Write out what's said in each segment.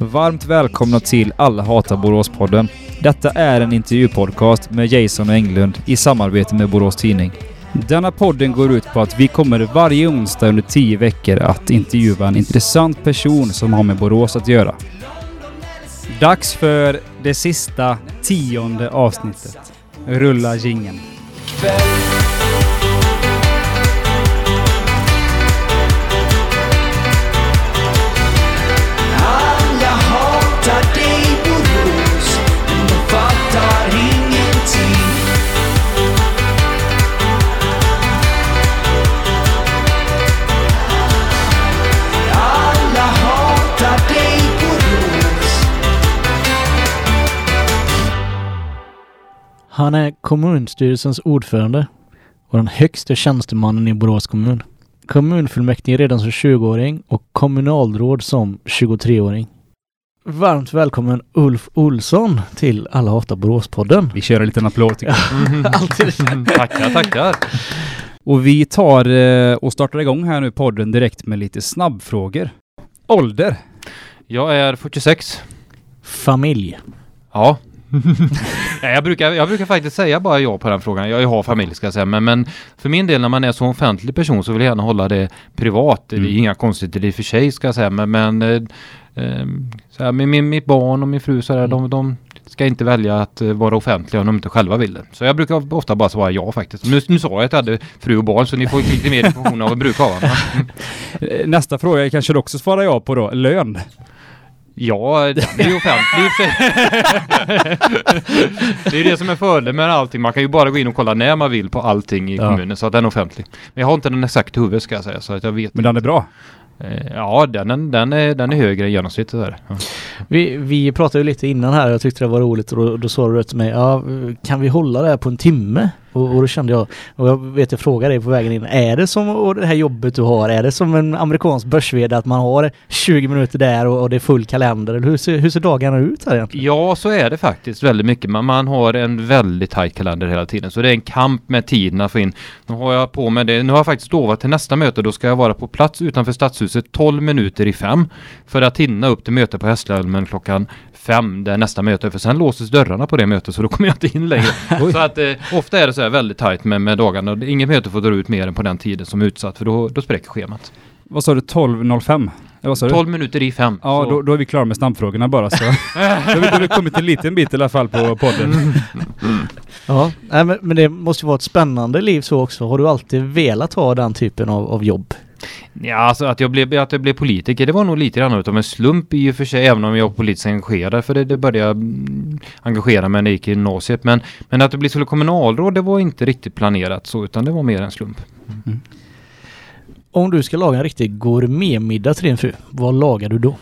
Varmt välkomna till Alla hatar Borås-podden. Detta är en intervjupodcast med Jason och Englund i samarbete med Borås Tidning. Denna podden går ut på att vi kommer varje onsdag under tio veckor att intervjua en intressant person som har med Borås att göra. Dags för det sista tionde avsnittet. Rulla jingeln. Han är kommunstyrelsens ordförande och den högsta tjänstemannen i Borås kommun. Kommunfullmäktige redan som 20-åring och kommunalråd som 23-åring. Varmt välkommen Ulf Olsson till Alla hatar Borås-podden. Vi kör en liten applåd tycker jag. Alltid. tackar, tackar. Och vi tar eh, och startar igång här nu podden direkt med lite snabbfrågor. Ålder? Jag är 46. Familj. Ja. ja jag, brukar, jag brukar faktiskt säga bara ja på den frågan. Jag har familj ska jag säga. Men, men för min del när man är så offentlig person så vill jag gärna hålla det privat. Det är Mm. inga konstigheter i och för sig ska jag säga. Men, men eh, eh, så här, med min, mitt barn och min fru så här, de, de ska inte välja att eh, vara offentliga om de inte själva vill det. Så jag brukar ofta bara svara ja faktiskt. Nu, nu sa jag att jag hade fru och barn så ni får lite mer information än vad jag brukar ha. Nästa fråga kanske du också svarar ja på då. Lön? Ja, den är ju offentlig. Det är ju det som är fördelen med allting. Man kan ju bara gå in och kolla när man vill på allting i Ja. kommunen så att den är offentlig. Men jag har inte den exakt i huvudet ska jag säga så att jag vet. Men den är bra. Eh, Ja, den, är- den, är, den är högre än genomsnittet där. Ja. Vi, vi pratade ju lite innan här jag tyckte det var roligt och då, då sa du till mig, ja kan vi hålla det här på en timme? Och, och då kände jag, och jag vet jag frågade dig på vägen in, är det som och det här jobbet du har, är det som en amerikansk börs att man har 20 minuter där och, och det är full kalender? Eller hur ser, hur ser dagarna ut här egentligen? Ja, så är det faktiskt väldigt mycket. Man, man har en väldigt tajt kalender hela tiden. Så det är en kamp med tiden att få in. Nu har jag på med det. Nu har jag faktiskt lovat till nästa möte. Då ska jag vara på plats utanför stadshuset 12 minuter i fem. För att hinna upp till möte på Hässlholmen klockan fem. Det är nästa möte. För sen låses dörrarna på det mötet så då kommer jag inte in längre. så att eh, ofta är det så här väldigt tajt med, med dagarna. Och Inget möte får dra ut mer än på den tiden som är utsatt. För då, då spräcker schemat. Vad sa du? 12.05? Eller Vad sa du? 12 minuter i fem. Ja, Så- då, då är vi klara med snabbfrågorna bara så. då har vi- då har vi kommit en liten bit i alla fall på podden. Ja, nej, men, men det måste ju vara ett spännande liv så också. Har du alltid velat ha den typen av, av jobb? Ja, alltså att jag, blev, att jag blev politiker, det var nog lite grann utav en slump i och för sig, även om jag var politiskt engagerad, för det, det började jag mm, engagera mig när jag gick i gymnasiet. Men, men att det blev så kommunalråd, det var inte riktigt planerat så, utan det var mer en slump. Om du ska laga en riktig gourmetmiddag till din fru, vad lagar du då?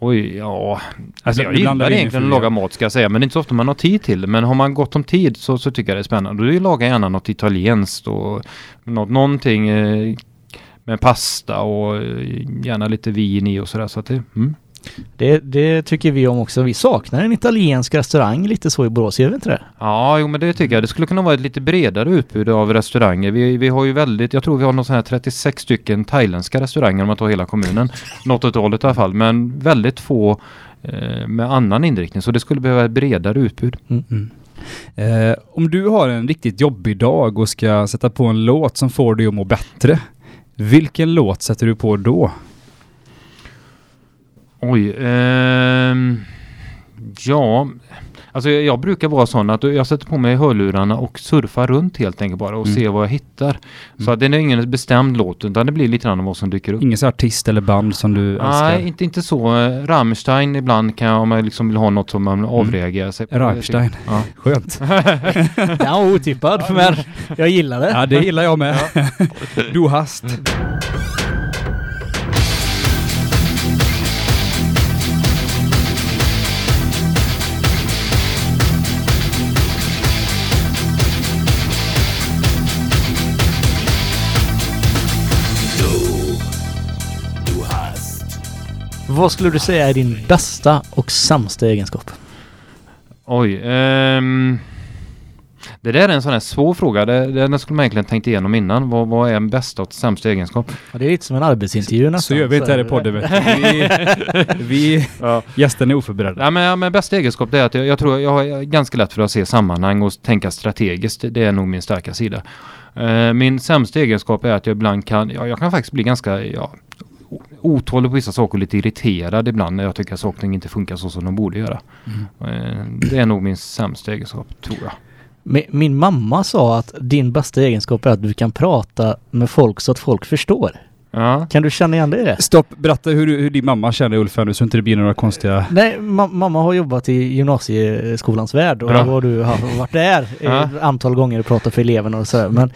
Oj, ja. Alltså jag gillar egentligen att laga mat ska jag säga, men det är inte så ofta man har tid till det. Men har man gott om tid så, så tycker jag det är spännande. Då lagar jag gärna något italienskt och något, någonting eh, med pasta och eh, gärna lite vin i och sådär. Så att det, mm. Det, det tycker vi om också. Vi saknar en italiensk restaurang lite så i Borås, gör vi inte det? Ja, jo men det tycker jag. Det skulle kunna vara ett lite bredare utbud av restauranger. Vi, vi har ju väldigt, jag tror vi har någon sån här 36 stycken thailändska restauranger om man tar hela kommunen. Något åt hållet i alla fall, men väldigt få eh, med annan inriktning. Så det skulle behöva ett bredare utbud. Eh, om du har en riktigt jobbig dag och ska sätta på en låt som får dig att må bättre. Vilken låt sätter du på då? Oj, eh, ja, alltså jag, jag brukar vara sån att jag sätter på mig hörlurarna och surfar runt helt enkelt bara och Mm. ser vad jag hittar. Så att det är ingen bestämd låt utan det blir lite grann vad som dyker upp. Ingen artist eller band som du älskar? Nej, inte, inte så. Eh, Rammstein ibland kan jag, om jag liksom vill ha något som man avreagerar sig på. Rammstein. Ja. Skönt. Var otippad, men jag gillar det. Ja, det gillar jag med. Du hast. Vad skulle du säga är din bästa och sämsta egenskap? Oj. ehm, Det där är en sån här svår fråga. Det, det, den skulle man egentligen tänkt igenom innan. Vad, vad är en bästa och sämsta egenskap? Ja, det är lite som en arbetsintervju nästan. Så gör vi inte här i podden vet. Vi, vi Ja. gästerna är oförberedda. Ja, men, ja, men bästa egenskap det är att jag, jag tror jag har ganska lätt för att se sammanhang och tänka strategiskt. Det är nog min starka sida. Eh, min sämsta egenskap är att jag ibland kan, ja, jag kan faktiskt bli ganska ja, otålig på vissa saker och lite irriterad ibland när jag tycker att saker inte funkar så som de borde göra. Eh, det är nog min sämsta egenskap, tror jag. Min, mamma sa att din bästa egenskap är att du kan prata med folk så att folk förstår. Ja. Kan du känna igen det i det? Stopp, berätta hur, du- hur din mamma känner Ulf nu så inte det blir några konstiga... Nej, ma- mamma har jobbat i gymnasieskolans värld och Ja. då har du varit där Ja. ett antal gånger och pratat för eleverna och sådär. Men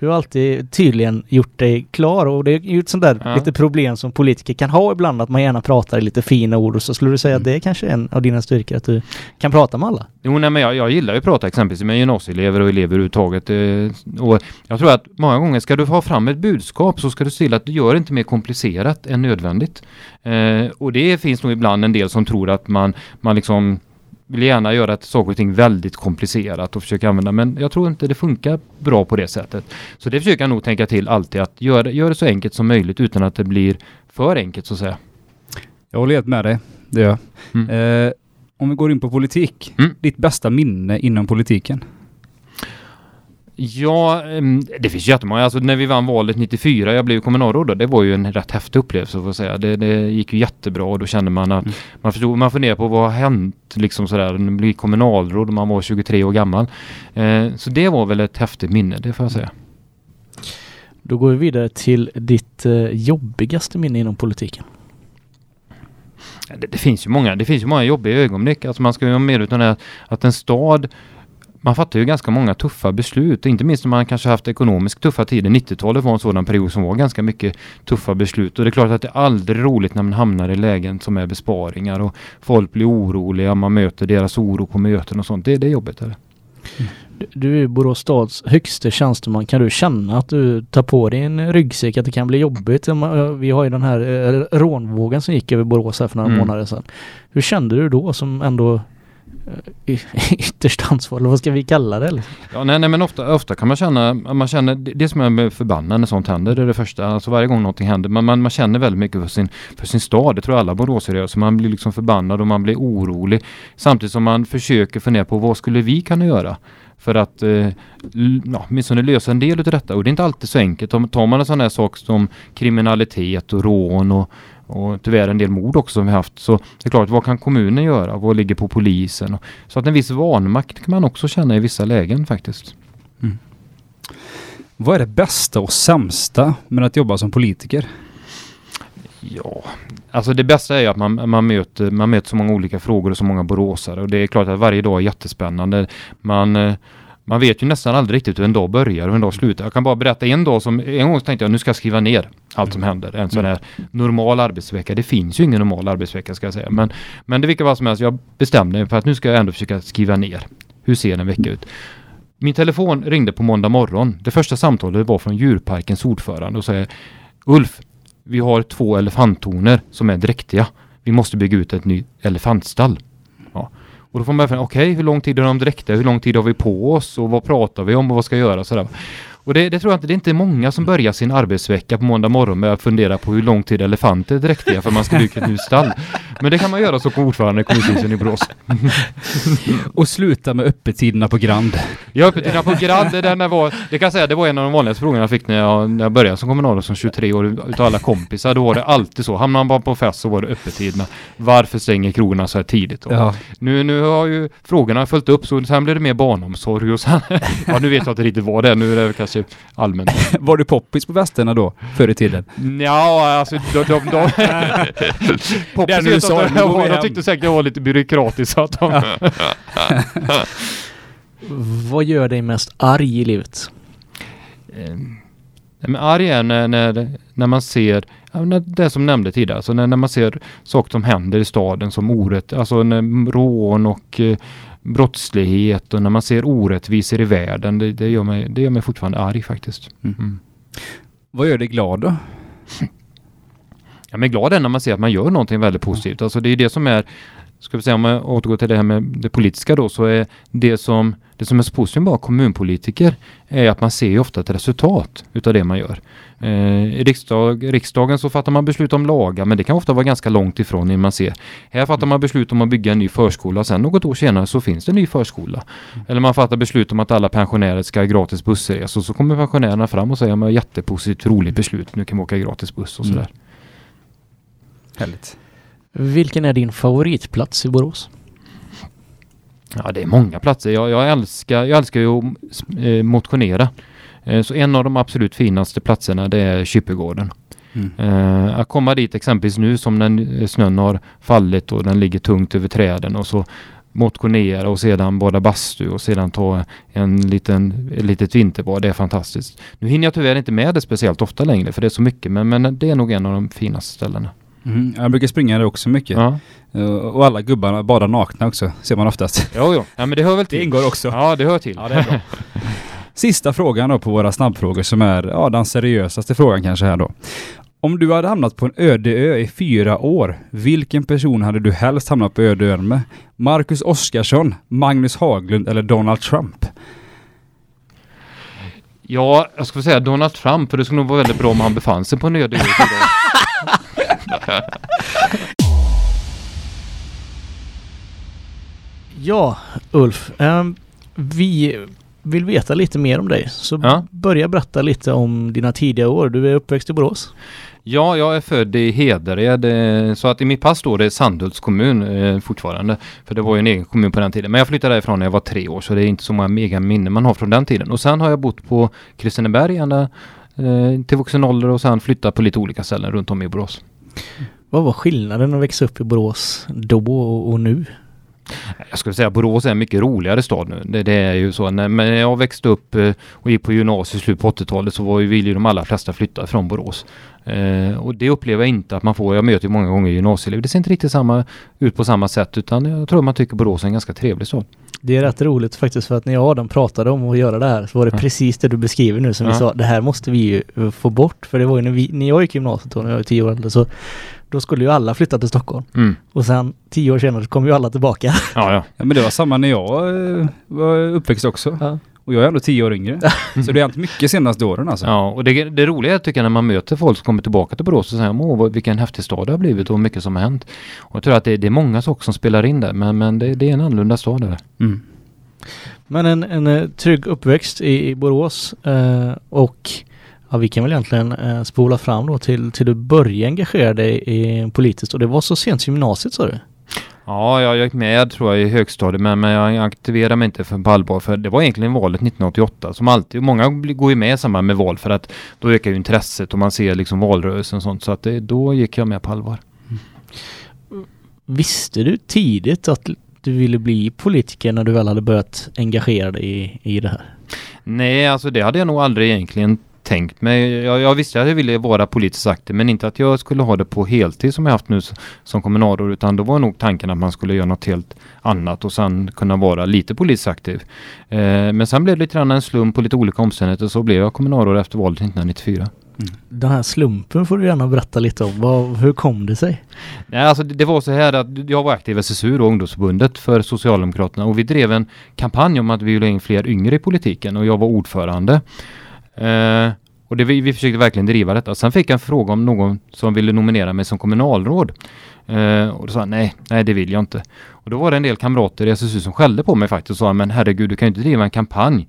du har alltid tydligen gjort dig klar och det är ju ett sånt där Ja. lite problem som politiker kan ha ibland att man gärna pratar i lite fina ord och så skulle du säga att det är kanske en av dina styrkor att du kan prata med alla? Jo, nej, men jag, jag gillar ju att prata exempelvis med gymnasieelever och elever överhuvudtaget. Eh, och jag tror att många gånger ska du ha fram ett budskap så ska du se till att du gör det inte mer komplicerat än nödvändigt. Eh, och det finns nog ibland en del som tror att man, man liksom vill gärna göra ett saker och ting väldigt komplicerat och försöka använda men jag tror inte det funkar bra på det sättet. Så det försöker jag nog tänka till alltid att göra gör det så enkelt som möjligt utan att det blir för enkelt så att säga. Jag håller helt med dig. Det gör jag. Mm. Eh, om vi går in på politik. Mm. Ditt bästa minne inom politiken? Ja, ehm, det finns jättemånga. Alltså när vi vann valet 94, jag blev kommunalråd då, det var ju en rätt häftig upplevelse får jag säga. Det, det gick ju jättebra och då kände man att Mm. man förstod, man funderade på vad har hänt liksom sådär, man blir kommunalråd och man var 23 år gammal. Eh, så det var väl ett häftigt minne, det får jag säga. Då går vi vidare till ditt eh, jobbigaste minne inom politiken. Det, det finns ju många, det finns ju många jobbiga ögonblick. Alltså man ska ju vara medveten om att en stad man fattar ju ganska många tuffa beslut, inte minst när man kanske haft ekonomiskt tuffa tider. 90-talet var en sådan period som var ganska mycket tuffa beslut och det är klart att det är aldrig roligt när man hamnar i lägen som är besparingar och folk blir oroliga, man möter deras oro på möten och sånt. Det, det är jobbigt. Är? Du- Du är Borås stads högste tjänsteman. Kan du känna att du tar på dig en ryggsäck, att det kan bli jobbigt? Om eh, Vi har ju den här eh, rånvågen som gick över Borås här för några Mm. månader sedan. Hur kände du då som ändå Eh, ytterst ansvarig, eller vad ska vi kalla det? Eller? Ja, nej, nej men ofta, ofta kan man känna, man känner, det, det som är förbannad när sånt händer, det är det första. Alltså varje gång någonting händer, man, man, man känner väldigt mycket för sin, för sin stad. Det tror jag alla boråsare gör. Så alltså, man blir liksom förbannad och man blir orolig. Samtidigt som man försöker fundera på vad skulle vi kunna göra? För att eh, ja, åtminstone lösa en del av detta. Och det är inte alltid så enkelt. Om, tar man en sån här sak som kriminalitet och rån och, och tyvärr en del mord också som vi haft. Så det är klart, vad kan kommunen göra? Vad ligger på polisen? Så att en viss vanmakt kan man också känna i vissa lägen faktiskt. Vad är det bästa och sämsta med att jobba som politiker? Ja, alltså det bästa är ju att man, man, möter, man möter så många olika frågor och så många boråsare och det är klart att varje dag är jättespännande. Man, eh, man vet ju nästan aldrig riktigt hur en dag börjar och hur en dag slutar. Jag kan bara berätta en dag som, en gång tänkte jag nu ska jag skriva ner allt som händer. En sån här normal arbetsvecka. Det finns ju ingen normal arbetsvecka ska jag säga. Men, men det vilka var som helst, jag bestämde mig för att nu ska jag ändå försöka skriva ner. Hur ser en vecka ut? Min telefon ringde på måndag morgon. Det första samtalet var från djurparkens ordförande och säger Ulf, vi har två elefanttoner som är dräktiga. Vi måste bygga ut ett nytt elefantstall. Och då får man börja okej, hur lång tid har de dräkter? Hur lång tid har vi på oss? Och vad pratar vi om och vad ska jag göra? Sådär. Och det, det tror jag inte, det är inte många som börjar sin arbetsvecka på måndag morgon med att fundera på hur lång tid elefanter är dräktiga för man ska bygga ett nytt stall. Men det kan man göra som ordförande i kommunstyrelsen i Borås. Och sluta med öppettiderna på Grand. Jag öppettiderna på Grand, det, där var, det kan jag säga, det var en av de vanligaste frågorna jag fick när jag, när jag började som kommunalråd som 23 år utav alla kompisar. Då var det alltid så. Hamnar man bara på fest så var det öppettiderna. Varför stänger krogarna så här tidigt? Ja. Nu, nu har ju frågorna följt upp så sen blev det mer barnomsorg och sen, ja nu vet jag inte riktigt vad det är, nu är det kanske allmänt. Var du poppis på västerna då? Förr i tiden? Ja, alltså de, de, de, Poppis Det är när du vet sa, att nu de, de hem. tyckte säkert jag var lite byråkratisk så att de, Vad gör dig mest arg i livet? Eh, nej, men arg är när, när, när man ser, det som nämnde tidigare, alltså när, när man ser saker som händer i staden som orätt, alltså när, rån och eh, brottslighet och när man ser orättvisor i världen, det, det, gör, mig, det gör mig fortfarande arg faktiskt. Mm. Mm. Vad gör dig glad då? Jag är glad är när man ser att man gör någonting väldigt positivt. Alltså det är det som är ska vi säga om jag återgår till det här med det politiska då, så är det som, det som är så positivt med att vara kommunpolitiker är att man ser ju ofta ett resultat utav det man gör. Eh, I riksdag, riksdagen så fattar man beslut om lagar, men det kan ofta vara ganska långt ifrån innan man ser. Här fattar man beslut om att bygga en ny förskola, sen något år senare så finns det en ny förskola. Eller man fattar beslut om att alla pensionärer ska ha gratis bussresa, så kommer pensionärerna fram och säger att jättepositivt, roligt beslut, nu kan vi åka gratis buss och Mm. sådär. Härligt. Vilken är din favoritplats i Borås? Ja, det är många platser. Jag, jag, älskar, jag älskar ju att eh, motionera. Eh, så en av de absolut finaste platserna det är Kyppegården. Mm. Eh, att komma dit exempelvis nu som när snön har fallit och den ligger tungt över träden och så motionera och sedan bada bastu och sedan ta en liten, ett litet vinterbad. Det är fantastiskt. Nu hinner jag tyvärr inte med det speciellt ofta längre för det är så mycket men, men det är nog en av de finaste ställena. Mm. Jag brukar springa där också mycket. Ja, Eh, Och alla gubbarna badar nakna också, ser man oftast. jo, jo. Ja, men det hör väl Det till. ingår också. Ja, det hör till. Ja, det är bra. Sista frågan då på våra snabbfrågor som är ja, den seriösaste frågan kanske här då. Om du hade hamnat på en öde ö i fyra år, vilken person hade du helst hamnat på öde ön med? Marcus Oskarsson, Magnus Haglund eller Donald Trump? Ja, jag skulle säga Donald Trump, för det skulle nog vara väldigt bra om han befann sig på en öde ö. Ja, Ulf. ehm, vi vill veta lite mer om dig. Så Ja. börja berätta lite om dina tidiga år. Du är uppväxt i Borås. Ja, jag är född i Hedared, eh, så att i mitt pass står det Sandhults kommun eh, fortfarande. För det var ju en egen kommun på den tiden. Men jag flyttade därifrån när jag var tre år, så det är inte så många mega minnen man har från den tiden. Och sen har jag bott på Kristineberg ända eh, till vuxen ålder och sen flyttat på lite olika ställen runt om i Borås. Vad var skillnaden att växa upp i Borås då och, nu? Jag skulle säga att Borås är en mycket roligare stad nu. Det, det är ju så. När, men när jag växte upp eh, och gick på gymnasiet i slutet på 80-talet så var ju, ville ju de allra flesta flytta från Borås. Eh, och det upplever jag inte att man får. Jag möter ju många gånger gymnasieelever. Det ser inte riktigt samma ut på samma sätt utan jag tror man tycker Borås är en ganska trevlig stad. Det är rätt roligt faktiskt för att när jag och Adam pratade om att göra det här så var det Ja. precis det du beskriver nu som vi Ja. sa, det här måste vi ju få bort. För det var ju när, vi, när jag gick gymnasiet då, när jag var tio år äldre, så då skulle ju alla flytta till Stockholm. Mm. Och sen tio år senare så kom ju alla tillbaka. Ja, ja. Ja, men det var samma när jag eh, var uppväxt också. Ja. Och jag är ändå tio år yngre. Så det har hänt mycket senaste åren alltså. ja och det, det roliga är, tycker jag när man möter folk som kommer tillbaka till Borås och säger åh vilken häftig stad det har blivit och mycket som har hänt. Och jag tror att det, det är många saker som spelar in där men, men det, det är en annorlunda stad där. Mm. Men en, en eh, trygg uppväxt i, i Borås eh, och ja, vi kan väl egentligen eh, spola fram då till, till du började engagera dig i, politiskt och det var så sent som gymnasiet sa du? Ja, jag gick med tror jag i högstadiet men, men jag aktiverade mig inte för, på allvar för det var egentligen valet 1988 som alltid, många går ju med i samband med val för att då ökar ju intresset och man ser liksom valrörelsen och sånt så att det, då gick jag med på allvar. Visste du tidigt att du ville bli politiker när du väl hade börjat engagera dig i, i det här? Nej, alltså det hade jag nog aldrig egentligen tänkt mig. Jag, jag visste att jag ville vara politiskt aktiv men inte att jag skulle ha det på heltid som jag haft nu som kommunalråd utan då var nog tanken att man skulle göra något helt annat och sen kunna vara lite politiskt aktiv. Eh, men sen blev det lite grann en slump på lite olika omständigheter så blev jag kommunalråd efter valet 1994. Den här slumpen får du gärna berätta lite om. Vad, hur kom det sig? Nej, alltså det, det var så här att jag var aktiv i SSU och ungdomsförbundet för Socialdemokraterna och vi drev en kampanj om att vi ville ha in fler yngre i politiken och jag var ordförande. Eh, och det, vi, vi försökte verkligen driva detta. Sen fick jag en fråga om någon som ville nominera mig som kommunalråd. Eh, och då sa jag nej, nej det vill jag inte. Och då var det en del kamrater i SSU som skällde på mig faktiskt och sa men herregud du kan ju inte driva en kampanj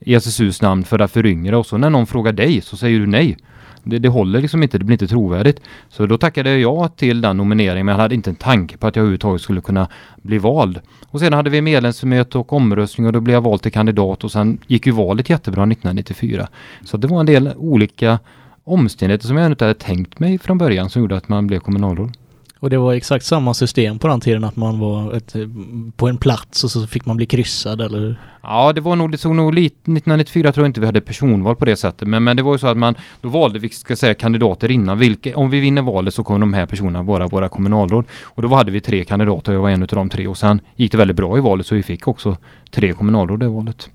i SSUs namn för att föryngra och så när någon frågar dig så säger du nej. Det, det håller liksom inte, det blir inte trovärdigt. Så då tackade jag till den nomineringen men jag hade inte en tanke på att jag överhuvudtaget skulle kunna bli vald. Och sen hade vi medlemsmöte och omröstning och då blev jag vald till kandidat och sen gick ju valet jättebra 1994. Så det var en del olika omständigheter som jag inte hade tänkt mig från början som gjorde att man blev kommunalråd. Och det var exakt samma system på den tiden att man var ett, på en plats och så fick man bli kryssad eller? Ja, det var nog, det såg nog lite, 1994 tror jag inte vi hade personval på det sättet, men, men det var ju så att man, då valde vi, ska säga, kandidater innan, vilka, om vi vinner valet så kommer de här personerna vara våra kommunalråd. Och då hade vi tre kandidater, jag var en av de tre, och sen gick det väldigt bra i valet så vi fick också tre kommunalråd i valet.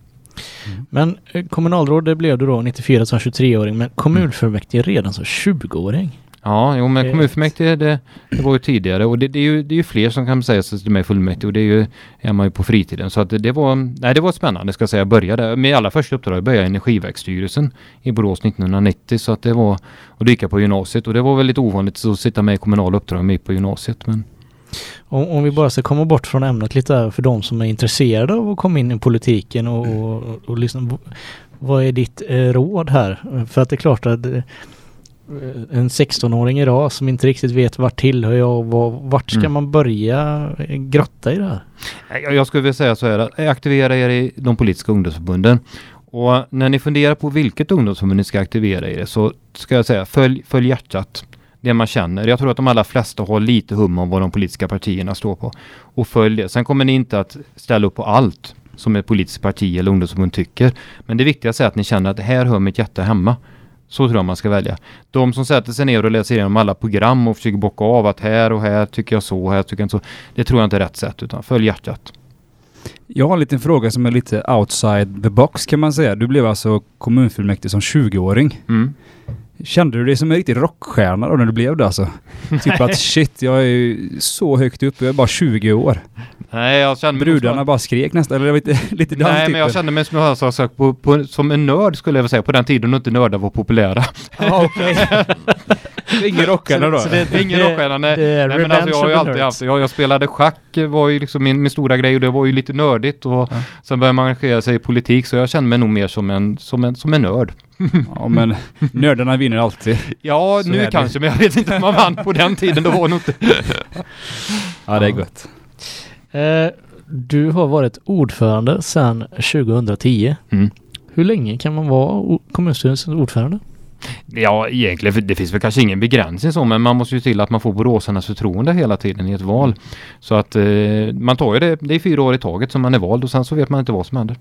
Men eh, kommunalråd det blev du då 94 som 23-åring men kommunfullmäktige redan som 20-åring. Ja, jo men Eh, kommunfullmäktige det, det var ju tidigare och det, det, är ju, det är ju fler som kan säga sig med i fullmäktige och det är ju, är man ju på fritiden. Så att det, det var, nej det var spännande ska jag säga. Jag började, min allra första uppdrag började i Energiverksstyrelsen i Borås 1990 så att det var, och då gick jag på gymnasiet och det var väldigt ovanligt att sitta med i kommunala uppdrag med på gymnasiet. Men Om, om vi bara ska komma bort från ämnet lite här för de som är intresserade av att komma in i politiken och, och, och lyssna. v- Vad är ditt eh, råd här? För att det är klart att eh, en 16-åring idag som inte riktigt vet vart tillhör jag och var- vart ska Mm. man börja eh, grotta i det här? Jag, skulle vilja säga så här, aktivera er i de politiska ungdomsförbunden. Och när ni funderar på vilket ungdomsförbund ni ska aktivera er i så ska jag säga följ, följ hjärtat. Det man känner. Jag tror att de allra flesta har lite hum om vad de politiska partierna står på. Och följ det. Sen kommer ni inte att ställa upp på allt som ett politiskt parti eller ungdomsförbund tycker. Men det viktigaste är att ni känner att här hör mitt hjärta hemma. Så tror jag man ska välja. De som sätter sig ner och läser igenom alla program och försöker bocka av att här och här tycker jag så, här tycker jag inte så. Det tror jag inte är rätt sätt utan följ hjärtat. Jag har en liten fråga som är lite outside the box kan man säga. Du blev alltså kommunfullmäktige som 20-åring. Mm. Kände du dig som en riktig rockstjärna då när du blev det alltså? typ att shit, jag är ju så högt upp, jag är bara 20 år. Nej, jag kände Brudarna bara skrek nästan, eller lite, lite Nej, men jag kände mig som jag har sagt på, på, som en nörd skulle jag vilja säga, på den tiden då inte nördar var populära. Ja, okej. Ingen rockstjärna då? Så det- Ingen rockstjärna, nej. det men alltså, jag har ju alltid haft det. Jag, jag spelade schack, var ju liksom min, min stora grej och det var ju lite nördigt och Ja. sen började man engagera sig i politik så jag kände mig nog mer som en, som en, som en nörd. Ja, men nördarna vinner alltid. Ja, Så nu det. kanske, men jag vet inte om man vann på den tiden, då var det nog inte. Ja, det är gott. Eh, du har varit ordförande sedan 2010. Mm. Hur länge kan man vara kommunstyrelsens ordförande? Ja, egentligen, det finns väl kanske ingen begränsning så, men man måste ju till att man får boråsarnas förtroende hela tiden i ett val. Så att eh, man tar ju det, det är fyra år i taget som man är vald och sen så vet man inte vad som händer.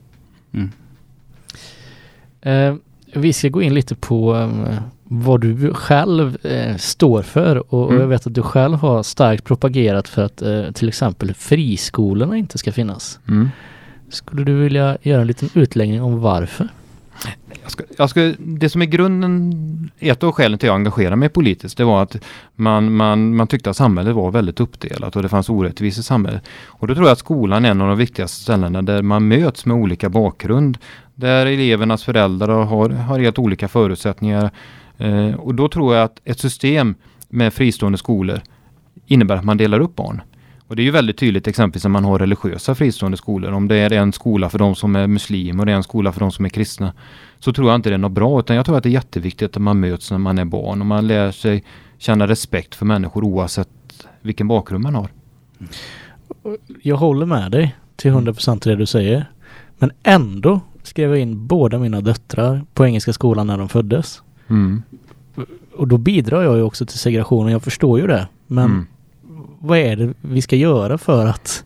Eh, vi ska gå in lite på eh, vad du själv eh, står för och, och Mm. jag vet att du själv har starkt propagerat för att eh, till exempel friskolorna inte ska finnas. Mm. Skulle du vilja göra en liten utläggning om varför? Jag ska, jag ska, det som är grunden, ett av skälen till att jag engagerade mig politiskt, det var att man, man, man tyckte att samhället var väldigt uppdelat och det fanns orättvisor i samhället. Och då tror jag att skolan är en av de viktigaste ställena där man möts med olika bakgrund. Där elevernas föräldrar har, har helt olika förutsättningar. Eh, och då tror jag att ett system med fristående skolor innebär att man delar upp barn. Och det är ju väldigt tydligt exempelvis när man har religiösa fristående skolor. Om det är en skola för de som är muslimer och det är en skola för de som är kristna. Så tror jag inte det är något bra utan jag tror att det är jätteviktigt att man möts när man är barn och man lär sig känna respekt för människor oavsett vilken bakgrund man har. Jag håller med dig till 100% i det du säger. Men ändå skrev jag in båda mina döttrar på Engelska skolan när de föddes. Mm. Och då bidrar jag ju också till segregationen, jag förstår ju det. Men Mm. vad är det vi ska göra för att,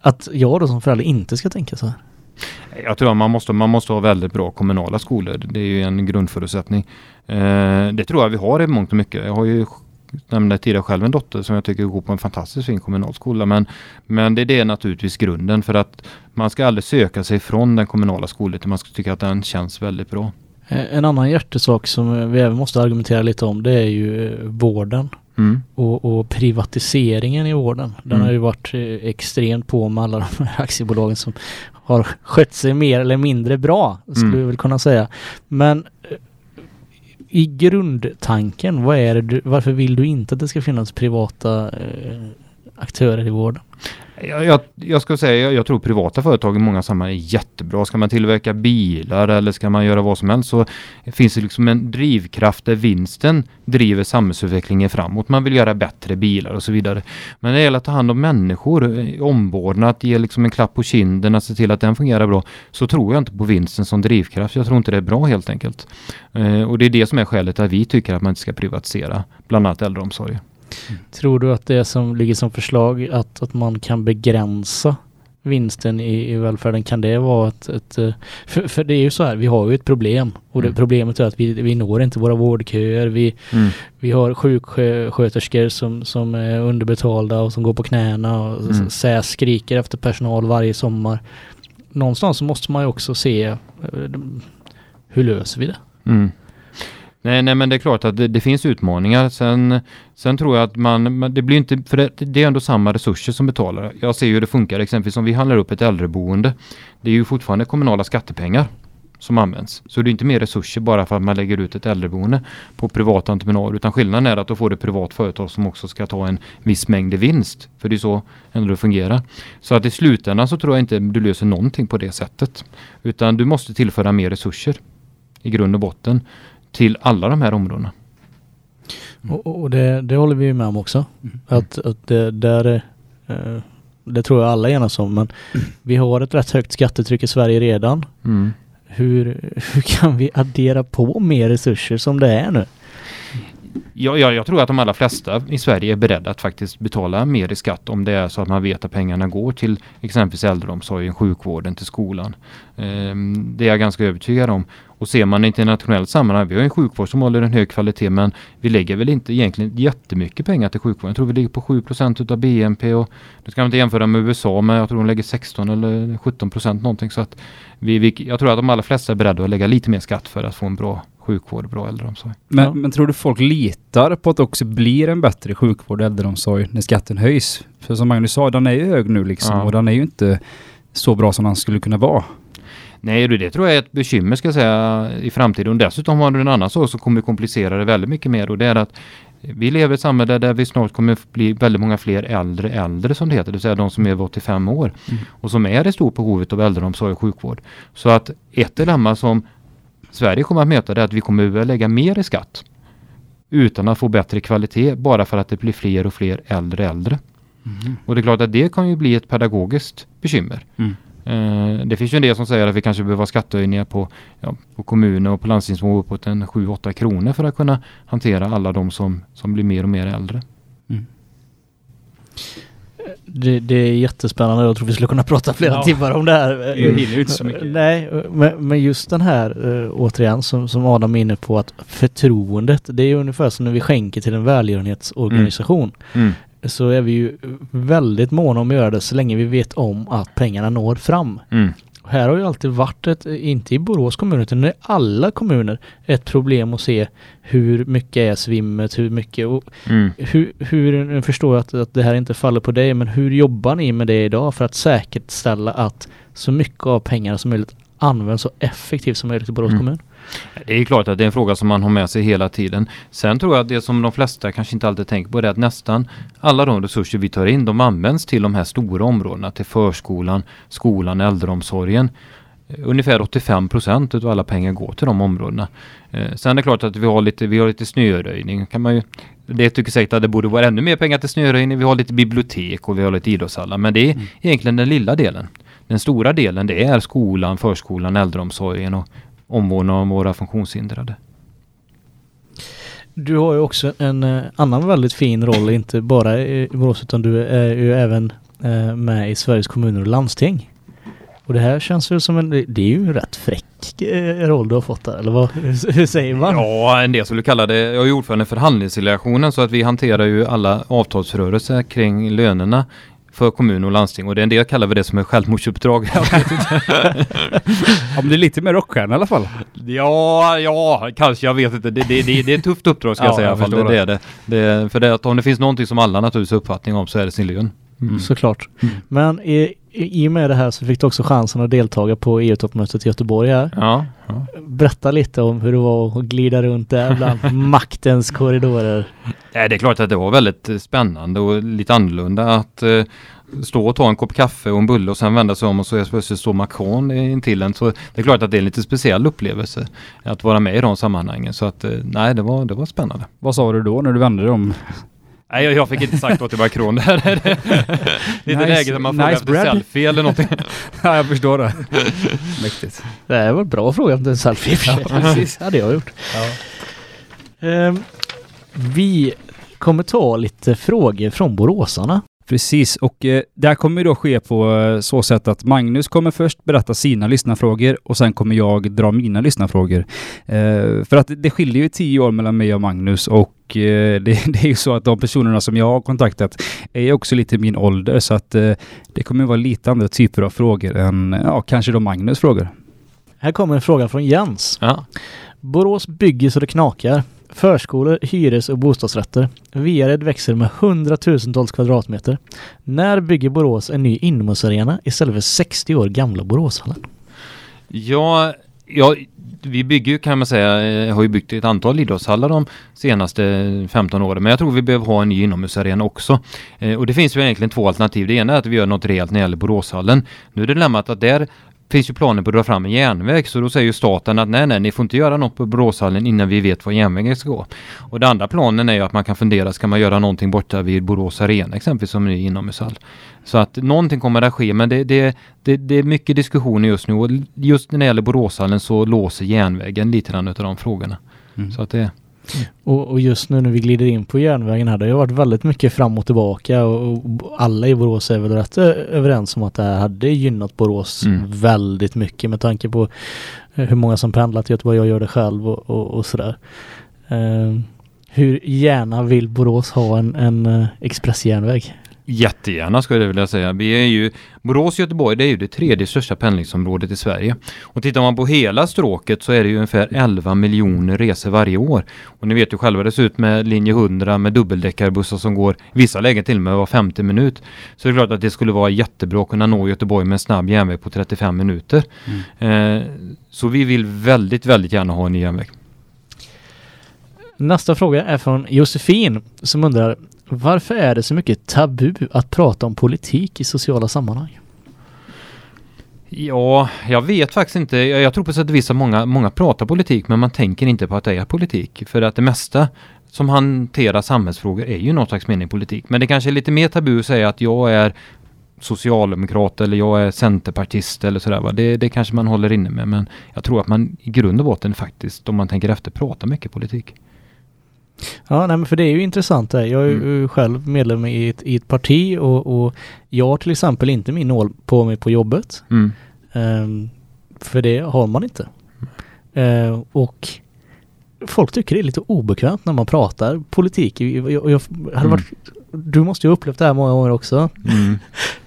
att jag då som förälder inte ska tänka så här? Jag tror att man måste, man måste ha väldigt bra kommunala skolor. Det är ju en grundförutsättning. Eh, det tror jag vi har i mångt och mycket. Jag har ju nämnde tidigare själv en dotter som jag tycker går på en fantastiskt fin kommunal skola. Men, men det, det är naturligtvis grunden för att man ska aldrig söka sig från den kommunala skolan utan man ska tycka att den känns väldigt bra. Eh, En annan hjärtesak som eh, vi även måste argumentera lite om det är ju vården Mm. och, och privatiseringen i vården. Den Mm. har ju varit extremt på med alla de här aktiebolagen som har skött sig mer eller mindre bra, skulle Mm. vi väl kunna säga. Men eh, i grundtanken, vad är du, varför vill du inte att det ska finnas privata eh, aktörer i vården? Jag, jag, jag ska säga, jag, jag tror privata företag i många sammanhang är jättebra. Ska man tillverka bilar eller ska man göra vad som helst så finns det liksom en drivkraft där vinsten driver samhällsutvecklingen framåt. Man vill göra bättre bilar och så vidare. Men när det gäller att ta hand om människor, eh, omvårdnad, att ge liksom en klapp på kinden, att se till att den fungerar bra, så tror jag inte på vinsten som drivkraft. Jag tror inte det är bra helt enkelt. Eh, och det är det som är skälet att vi tycker att man inte ska privatisera bland annat äldreomsorgen. Tror du att det som ligger som förslag att, att man kan begränsa vinsten i, i välfärden, kan det vara ett, ett eh, för, för det är ju så här, vi har ju ett problem och det Mm. problemet är att vi, vi når inte våra vårdköer, vi, vi har sjuksköterskor som, som är underbetalda och som går på knäna och Mm. SÄS skriker efter personal varje sommar. Någonstans måste man ju också se eh, hur löser vi det? Mm. Nej, nej men det är klart att det, det finns utmaningar. Sen, sen tror jag att man, det blir inte, för det, det är ändå samma resurser som betalar. Jag ser ju hur det funkar exempelvis om vi handlar upp ett äldreboende. Det är ju fortfarande kommunala skattepengar som används. Så det är inte mer resurser bara för att man lägger ut ett äldreboende på privat entreprenad. Utan skillnaden är att då får det privat företag som också ska ta en viss mängd i vinst. För det är så ändå det fungerar. Så att i slutändan så tror jag inte du löser någonting på det sättet. Utan du måste tillföra mer resurser i grund och botten till alla de här områdena. Och, och det, det håller vi med om också. Att, att det, där, är, eh, det tror jag alla enas om. Men vi har ett rätt högt skattetryck i Sverige redan. Mm. Hur, hur kan vi addera på mer resurser som det är nu? Ja, jag, jag tror att de allra flesta i Sverige är beredda att faktiskt betala mer i skatt om det är så att man vet att pengarna går till exempelvis äldreomsorgen, sjukvården, till skolan. Ehm, det är jag ganska övertygad om. Och ser man internationellt sammanhang, vi har en sjukvård som håller en hög kvalitet men vi lägger väl inte egentligen jättemycket pengar till sjukvården. Jag tror vi ligger på 7% utav BNP och det ska man inte jämföra med USA men jag tror de lägger 16 eller 17 procent någonting så att vi, vi, jag tror att de allra flesta är beredda att lägga lite mer skatt för att få en bra sjukvård bra äldreomsorg. Men, Ja. men tror du folk litar på att det också blir en bättre sjukvård och äldreomsorg när skatten höjs? För som Magnus sa, den är ju hög nu liksom Ja. och den är ju inte så bra som den skulle kunna vara. Nej, det det tror jag är ett bekymmer ska jag säga i framtiden. Och dessutom har du en annan sak som kommer komplicera det väldigt mycket mer och det är att vi lever i ett samhälle där vi snart kommer bli väldigt många fler äldre äldre som det heter, det vill säga de som är över 85 år och som är i stort behov av äldreomsorg och sjukvård. Så att ett dilemma som Sverige kommer att möta det att vi kommer att behöva lägga mer i skatt utan att få bättre kvalitet bara för att det blir fler och fler äldre äldre. Och det är klart att det kan ju bli ett pedagogiskt bekymmer. Mm. Eh, det finns ju en del som säger att vi kanske behöver ha skattehöjningar på, ja, på kommuner och på landstingsnivå uppåt en 7-8 kronor för att kunna hantera alla de som, som blir mer och mer äldre. Det, det är jättespännande. Jag tror vi skulle kunna prata flera Ja. timmar om det här. Vi hinner inte så mycket. Nej, men, men just den här, eh, återigen, som, som Adam är inne på, att förtroendet, det är ungefär som när vi skänker till en välgörenhetsorganisation. Mm. Så är vi ju väldigt måna om att göra det så länge vi vet om att pengarna når fram. Mm. Här har ju alltid varit ett, inte i Borås kommun utan i alla kommuner, ett problem att se hur mycket är svimmet, hur mycket och Mm. hur, hur nu förstår jag att, att det här inte faller på dig, men hur jobbar ni med det idag för att säkerställa att så mycket av pengarna som möjligt används så effektivt som möjligt i Borås Mm. kommun? Det är klart att det är en fråga som man har med sig hela tiden. Sen tror jag att det som de flesta kanske inte alltid tänker på är att nästan alla de resurser vi tar in de används till de här stora områdena, till förskolan, skolan, äldreomsorgen. Eh, Ungefär 85 procent av alla pengar går till de områdena. Eh, sen är det klart att vi har lite, vi har lite snöröjning. Kan man ju, det tycker säkert att det borde vara ännu mer pengar till snöröjning. Vi har lite bibliotek och vi har lite idrottshallar. Men det är egentligen den lilla delen. Den stora delen det är skolan, förskolan, äldreomsorgen och omvårdnad om våra funktionshindrade. Du har ju också en eh, annan väldigt fin roll, inte bara i Borås utan du är ju även eh, med i Sveriges kommuner och landsting. Och det här känns väl som en, det är ju en rätt fräck eh, roll du har fått där, eller vad, hur, säger man? Ja, en del skulle kalla det. Jag är ordförande för förhandlingsdelegationen så att vi hanterar ju alla avtalsrörelser kring lönerna för kommun och landsting och det är en del kallar vi det som ett självmordsuppdrag. Ja, men det är lite mer rockstjärna i alla fall. ja, ja, kanske, jag vet inte. Det, det, det, det är ett tufft uppdrag ska Ja, jag säga i alla fall. Det, det är det. det. För det, att om det finns någonting som alla naturligtvis har uppfattning om så är det sin lön. Mm. Såklart. Mm. Men i, i, och med det här så fick du också chansen att deltaga på EU-toppmötet i Göteborg här. Ja, ja. Berätta lite om hur det var att glida runt där bland maktens korridorer. Nej, det är klart att det var väldigt eh, spännande och lite annorlunda att eh, stå och ta en kopp kaffe och en bulle och sen vända sig om och så plötsligt står Macron intill en. Så det är klart att det är en lite speciell upplevelse att vara med i de sammanhangen. Så att eh, nej, det var, det var spännande. Vad sa du då när du vände dig om? Nej, jag, fick inte sagt något till Macron. Det är lite Nice- läge där man frågar nice efter selfie eller någonting. ja, jag förstår det. Mäktigt. Det här var en bra fråga om en selfie. Ja, precis. hade jag gjort. Ehm, vi kommer ta lite frågor från boråsarna. Precis, och eh, det här kommer ju då ske på eh, så sätt att Magnus kommer först berätta sina lyssnarfrågor och sen kommer jag dra mina lyssnarfrågor. Eh, för att det skiljer ju tio år mellan mig och Magnus och eh, det, det är ju så att de personerna som jag har kontaktat är också lite min ålder så att eh, det kommer vara lite andra typer av frågor än ja, kanske då Magnus frågor. Här kommer en fråga från Jens. Ja. Borås bygger så det knakar. Förskolor, hyres och bostadsrätter. Viared växer med hundratusentals kvadratmeter. När bygger Borås en ny inomhusarena istället för 60 år gamla Boråshallen? Ja, ja, vi bygger ju kan man säga, eh, har ju byggt ett antal idrottshallar de senaste 15 åren. Men jag tror vi behöver ha en ny inomhusarena också. Eh, och det finns ju egentligen två alternativ. Det ena är att vi gör något rejält när det gäller Boråshallen. Nu är det dilemmat att där finns ju planer på att dra fram en järnväg så då säger ju staten att nej, nej, ni får inte göra något på Boråshallen innan vi vet var järnvägen ska gå. Och den andra planen är ju att man kan fundera, ska man göra någonting borta vid Borås Arena exempelvis som ny inomhushall? Så att någonting kommer att ske men det, det, det, det är mycket diskussioner just nu och just när det gäller Boråshallen så låser järnvägen lite grann utav de frågorna. Mm. Så att det, Och, och just nu när vi glider in på järnvägen här, det har varit väldigt mycket fram och tillbaka och, och alla i Borås är väl rätt ö- överens om att det här hade gynnat Borås Mm. väldigt mycket med tanke på eh, hur många som pendlar till Göteborg, jag gör det själv och, och, och sådär. Eh, hur gärna vill Borås ha en, en eh, expressjärnväg? Jättegärna skulle jag vilja säga. Vi är ju, Borås-Göteborg det är ju det tredje största pendlingsområdet i Sverige. Och tittar man på hela stråket så är det ju ungefär 11 miljoner resor varje år. Och ni vet ju själva det ser ut med linje 100 med dubbeldäckarbussar som går i vissa lägen till och med var 50 minut. Så det är klart att det skulle vara jättebra att kunna nå Göteborg med en snabb järnväg på 35 minuter. Eh, så vi vill väldigt, väldigt gärna ha en ny järnväg. Nästa fråga är från Josefin som undrar varför är det så mycket tabu att prata om politik i sociala sammanhang? Ja, jag vet faktiskt inte. Jag, jag tror på sätt och vis att många, många pratar politik men man tänker inte på att det är politik. För att det mesta som hanterar samhällsfrågor är ju något slags mening politik. Men det kanske är lite mer tabu att säga att jag är socialdemokrat eller jag är centerpartist eller sådär. Det, det kanske man håller inne med. Men jag tror att man i grund och botten faktiskt, om man tänker efter, pratar mycket politik. Ja, nej, men för det är ju intressant det. Jag är ju själv medlem i ett, i ett parti och, och jag har till exempel inte min nål på mig på jobbet. Mm. Ehm, för det har man inte. Ehm, och folk tycker det är lite obekvämt när man pratar politik. Jag, jag, jag hade varit, Du måste ju ha upplevt det här många gånger också.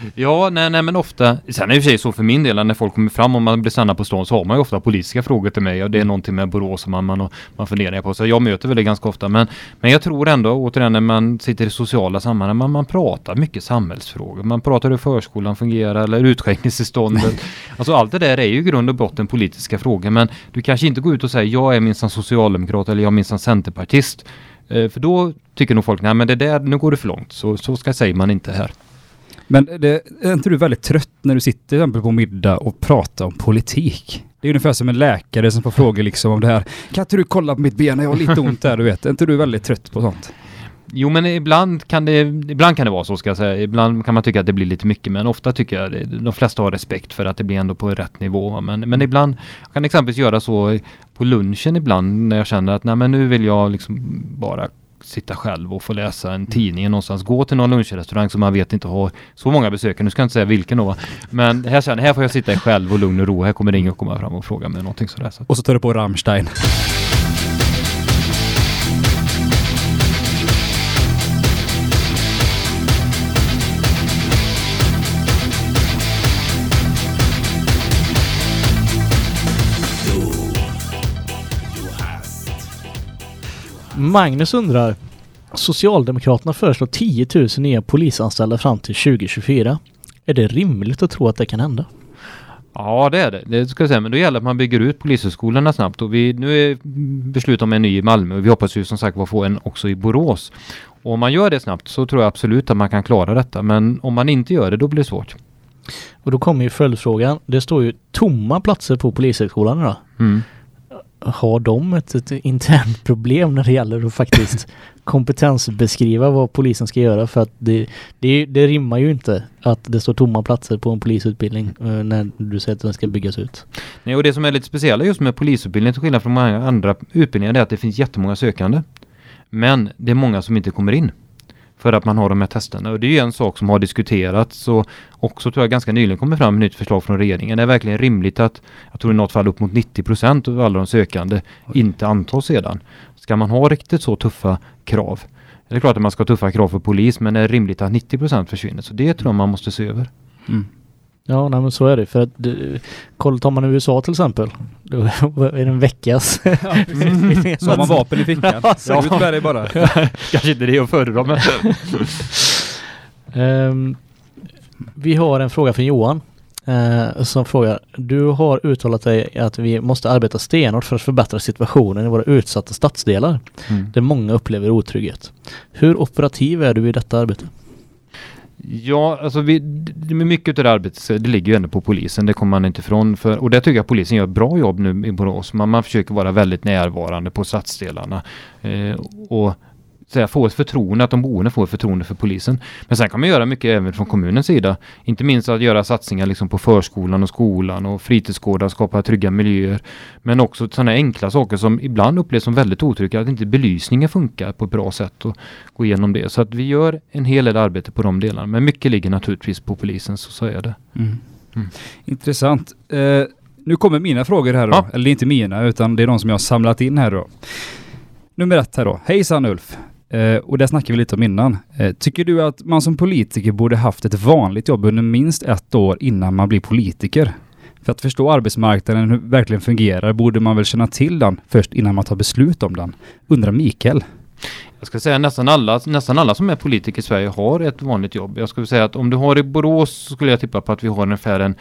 Mm. Ja, nej, nej men ofta, sen är det i och för sig så för min del när folk kommer fram och man blir stanna på stan så har man ju ofta politiska frågor till mig och det är någonting med Borås som man, man, man funderar på. Så jag möter väl det ganska ofta men, men jag tror ändå återigen när man sitter i sociala sammanhang, man, man pratar mycket samhällsfrågor. Man pratar hur förskolan fungerar eller utskänkningstillståndet. alltså allt det där är ju i grund och botten politiska frågor men du kanske inte går ut och säger jag är minsann socialdemokrat eller jag är minsann centerpartist. Eh, För då tycker nog folk, nej men det där, nu går det för långt. Så, så ska säger man inte här. Men det, är inte du väldigt trött när du sitter till exempel på middag och pratar om politik? Det är ungefär som en läkare som får frågor liksom om det här. Kan inte du kolla på mitt ben? Jag har lite ont där, du vet. Är inte du väldigt trött på sånt? Jo men ibland kan det, ibland kan det vara så ska jag säga. Ibland kan man tycka att det blir lite mycket men ofta tycker jag det, de flesta har respekt för att det blir ändå på rätt nivå. Men, men ibland jag kan exempelvis göra så på lunchen ibland när jag känner att nej men nu vill jag liksom bara sitta själv och få läsa en tidning någonstans. Gå till någon lunchrestaurang som man vet inte har så många besökare. Nu ska jag inte säga vilken då. va. Men här känner här får jag sitta själv och lugn och ro. Här kommer ingen att komma fram och fråga mig någonting sådär. Så. Och så tar du på Rammstein. Magnus undrar Socialdemokraterna föreslår 10 000 nya polisanställda fram till 2024. Är det rimligt att tro att det kan hända? Ja, det är det. Det ska jag säga. Men då gäller det att man bygger ut polishögskolorna snabbt. Och vi, nu är beslut om en ny i Malmö och vi hoppas ju som sagt var få en också i Borås. Och om man gör det snabbt så tror jag absolut att man kan klara detta. Men om man inte gör det, då blir det svårt. Och då kommer ju följdfrågan. Det står ju tomma platser på polishögskolan idag. Mm. Har de ett, ett internt problem när det gäller att faktiskt kompetensbeskriva vad polisen ska göra? För att det, det, det rimmar ju inte att det står tomma platser på en polisutbildning eh, när du säger att den ska byggas ut. Nej, och det som är lite speciella just med polisutbildningen till skillnad från många andra utbildningar är att det finns jättemånga sökande. Men det är många som inte kommer in. För att man har de här testerna. Och det är ju en sak som har diskuterats och också tror jag ganska nyligen kommer fram ett nytt förslag från regeringen. Det är verkligen rimligt att, jag tror i något fall upp mot 90 procent av alla de sökande inte antas sedan. Ska man ha riktigt så tuffa krav? Det är klart att man ska ha tuffa krav för polis men det är rimligt att 90 procent försvinner. Så det tror jag man måste se över. Mm. Ja, nej, men så är det. För att det, kolla, tar man USA till exempel. Då är det en veckas. Så har man vapen i fickan. Ja. Ut med dig bara. Kanske inte det att föredra men... Ehm, vi har en fråga från Johan. eh, som frågar, du har uttalat dig att vi måste arbeta stenhårt för att förbättra situationen i våra utsatta stadsdelar Mm. där många upplever otrygghet. Hur operativ är du i detta arbete? Ja, alltså vi, mycket av det arbetet det ligger ju ändå på polisen, det kommer man inte ifrån. För, och det tycker jag polisen gör ett bra jobb nu i Borås. Man, man försöker vara väldigt närvarande på stadsdelarna. Eh, och säga, få ett förtroende, att de boende får ett förtroende för polisen. Men sen kan man göra mycket även från kommunens sida. Inte minst att göra satsningar liksom på förskolan och skolan och fritidsgårdar, skapa trygga miljöer. Men också sådana enkla saker som ibland upplevs som väldigt otrygga, att inte belysningen funkar på ett bra sätt och gå igenom det. Så att vi gör en hel del arbete på de delarna. Men mycket ligger naturligtvis på polisen, så, så är det. Mm. Mm. Intressant. Eh, nu kommer mina frågor här då. Ja. Eller inte mina, utan det är de som jag har samlat in här då. Nummer ett här då. Hejsan Ulf. Eh, och det snackade vi lite om innan. Eh, tycker du att man som politiker borde haft ett vanligt jobb under minst ett år innan man blir politiker? För att förstå arbetsmarknaden hur verkligen fungerar borde man väl känna till den först innan man tar beslut om den. Undrar Mikael. Jag ska säga nästan alla, nästan alla som är politiker i Sverige har ett vanligt jobb. Jag skulle säga att om du har i Borås så skulle jag tippa på att vi har ungefär en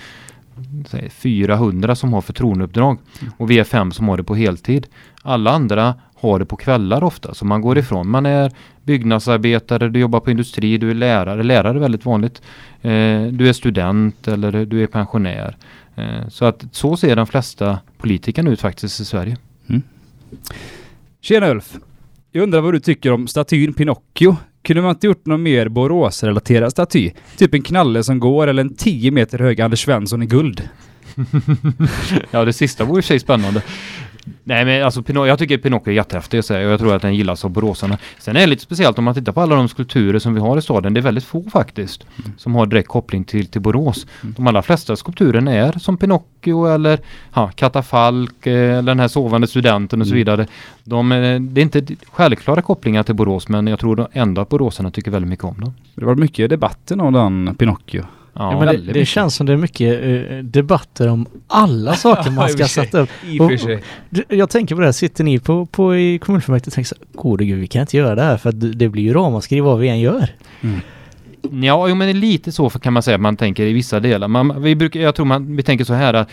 säg, 400 som har förtroendeuppdrag. Och vi är fem som har det på heltid. Alla andra har det på kvällar ofta, så man går ifrån. Man är byggnadsarbetare, du jobbar på industri, du är lärare. Lärare är väldigt vanligt. Eh, du är student eller du är pensionär. Eh, så att så ser de flesta politikerna ut faktiskt i Sverige. Tjena Ulf! Jag undrar vad du tycker om statyn Pinocchio? Kunde man inte gjort någon mer Borås-relaterad staty? Typ en knalle som går eller en 10 meter hög Anders Svensson i guld? Ja, det sista vore i sig spännande. Nej men alltså Pino- jag tycker Pinocchio är jättehäftig och jag tror att den gillas av boråsarna. Sen är det lite speciellt om man tittar på alla de skulpturer som vi har i staden. Det är väldigt få faktiskt som har direkt koppling till, till Borås. De allra flesta skulpturerna är som Pinocchio eller ja, Katafalk eh, eller den här sovande studenten och så Mm. vidare. De, eh, det är inte självklara kopplingar till Borås men jag tror ändå att boråsarna tycker väldigt mycket om dem. Det var mycket debatten om den Pinocchio. Ja, Ja, men det, det känns som det är mycket eh, debatter om alla saker man ska sätta upp. I och sig. Jag tänker på det här, sitter ni på, på i kommunfullmäktige och tänker så här, gode gud vi kan inte göra det här för att det- blir ju ramaskri vad vi än gör. Ja, jo, men lite så kan man säga att man tänker i vissa delar. Man, vi brukar, jag tror man, vi tänker så här att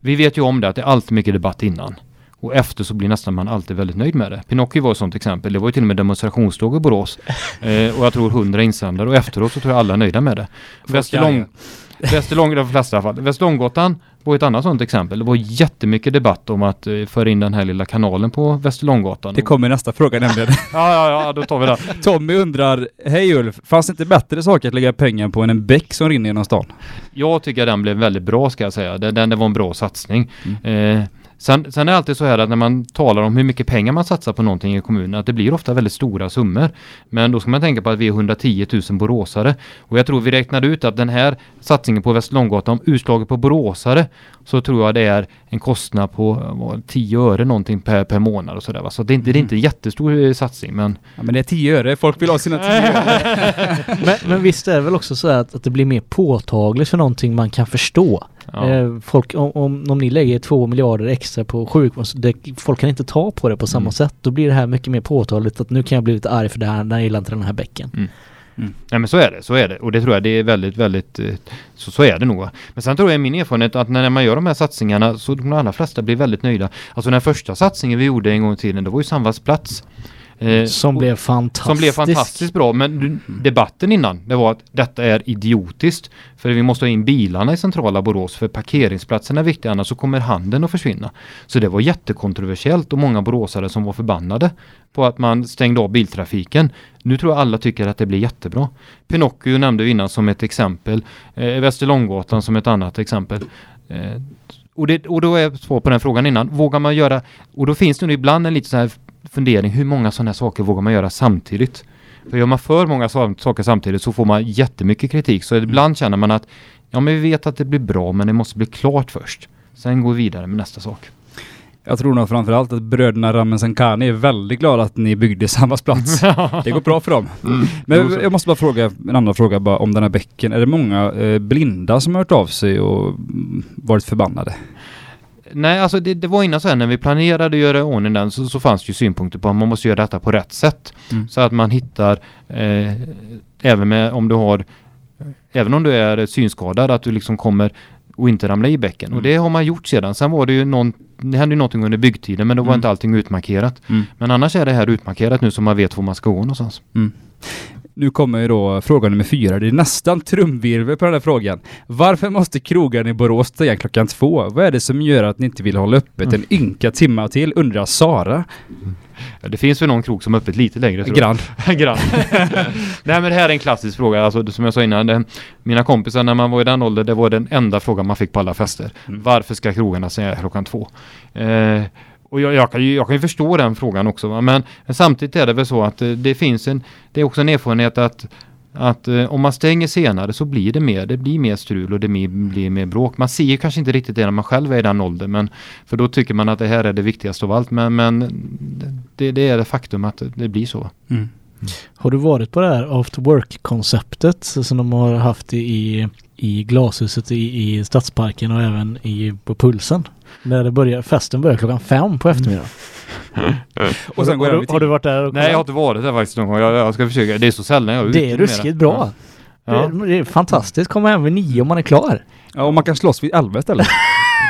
vi vet ju om det att det är alltid mycket debatt innan. Och efter så blir nästan man alltid väldigt nöjd med det. Pinocchio var ett sånt exempel. Det var ju till och med demonstrationståg i Borås. Eh, och jag tror hundra insändare. Och efteråt så tror jag alla är nöjda med det. Västerlång, Västerlång, de flesta i alla fall. Västerlånggatan var ett annat sånt exempel. Det var jättemycket debatt om att eh, föra in den här lilla kanalen på Västerlånggatan. Det kommer nästa fråga nämligen. Ja, ja, ja, då tar vi det. Tommy undrar, hej Ulf, fanns det inte bättre saker att lägga pengar på än en bäck som rinner genom stan? Jag tycker den blev väldigt bra ska jag säga. Den, den det var en bra satsning. Eh, sen, sen är det alltid så här att när man talar om hur mycket pengar man satsar på någonting i kommunen, att det blir ofta väldigt stora summor. Men då ska man tänka på att vi är 110 000 boråsare. Och jag tror vi räknade ut att den här satsningen på Västerlånggatan, utslaget på boråsare, så tror jag det är en kostnad på eh, vad, 10 öre någonting per, per månad och sådär. Så det är inte, det är inte en jättestor eh, satsning men Ja, men det är 10 öre, folk vill ha sina 10 öre. Men, men visst är det väl också så att, att det blir mer påtagligt för någonting man kan förstå. Ja. Eh, folk, om, om, om ni lägger två miljarder extra på sjukvård, så det, folk kan inte ta på det på samma Mm. sätt. Då blir det här mycket mer påtagligt att nu kan jag bli lite arg för det här, när jag gillar inte den här bäcken. Nej men så är det, så är det. Och det tror jag det är väldigt, väldigt, eh, så, så är det nog. Men sen tror jag min erfarenhet att när man gör de här satsningarna så de allra flesta blir väldigt nöjda. Alltså den första satsningen vi gjorde en gång i tiden, det var ju Sandvalls plats. Eh, Som och- blev fantastiskt. som blev fantastiskt bra. Men debatten innan, det var att detta är idiotiskt. För vi måste ha in bilarna i centrala Borås för parkeringsplatserna är viktiga annars så kommer handeln att försvinna. Så det var jättekontroversiellt och många boråsare som var förbannade på att man stängde av biltrafiken. Nu tror jag alla tycker att det blir jättebra. Pinocchio nämnde vi innan som ett exempel. Eh, Västerlånggatan som ett annat exempel. Eh, och, det, och då är svar på den frågan innan. Vågar man göra, och då finns det nu ibland en liten så här fundering, hur många sådana här saker vågar man göra samtidigt? För gör man för många sa- saker samtidigt så får man jättemycket kritik. Så ibland känner man att ja men vi vet att det blir bra men det måste bli klart först. Sen går vi vidare med nästa sak. Jag tror nog framförallt att bröderna Ramazan är väldigt glada att ni byggde samma plats. Det går bra för dem. Mm. Men jag måste bara fråga en annan fråga bara om den här bäcken. Är det många eh, blinda som har hört av sig och varit förbannade? Nej, alltså det, det var innan så här när vi planerade att göra i ordning den så, så fanns det ju synpunkter på att man måste göra detta på rätt sätt. Mm. Så att man hittar, eh, även med om du har, även om du är synskadad, att du liksom kommer och inte ramla i bäcken. Mm. Och det har man gjort sedan. Sen var det ju någon, det hände ju någonting under byggtiden men då var Mm. inte allting utmarkerat. Mm. Men annars är det här utmarkerat nu så man vet var man ska gå någonstans. Nu kommer ju då fråga nummer fyra. Det är nästan trumvirvel på den här frågan. Varför måste krogarna i Borås stänga klockan två? Vad är det som gör att ni inte vill hålla öppet en ynka timme till? Undrar Sara. Ja, Det finns väl någon krog som är öppet lite längre tror jag. Grann. Grann. Nej men det här är en klassisk fråga, alltså som jag sa innan. Det, mina kompisar när man var i den åldern, det var den enda frågan man fick på alla fester. Mm. Varför ska krogarna stänga klockan två? Eh, och jag, jag, kan ju, jag kan ju förstå den frågan också, va? Men, men samtidigt är det väl så att eh, det finns en, det är också en erfarenhet att att eh, om man stänger senare så blir det mer, det blir mer strul och det blir, blir mer bråk. Man ser ju kanske inte riktigt det när man själv är i den åldern, men för då tycker man att det här är det viktigaste av allt. Men, men det, det är det faktum att det blir så. Mm. Har du varit på det här after work-konceptet som de har haft i, i glashuset i, i Stadsparken och även i, på Pulsen? När det börjar, festen börjar klockan fem på eftermiddagen. Och sen går har, du, har du varit där och Nej, jag har inte varit där faktiskt någon gång. Jag, jag ska försöka. Det är så sällan jag är ute Det är ruskigt bra. Ja. Det, det är fantastiskt. Komma hem vid nio om man är klar. Ja, och man kan slåss vid elva istället.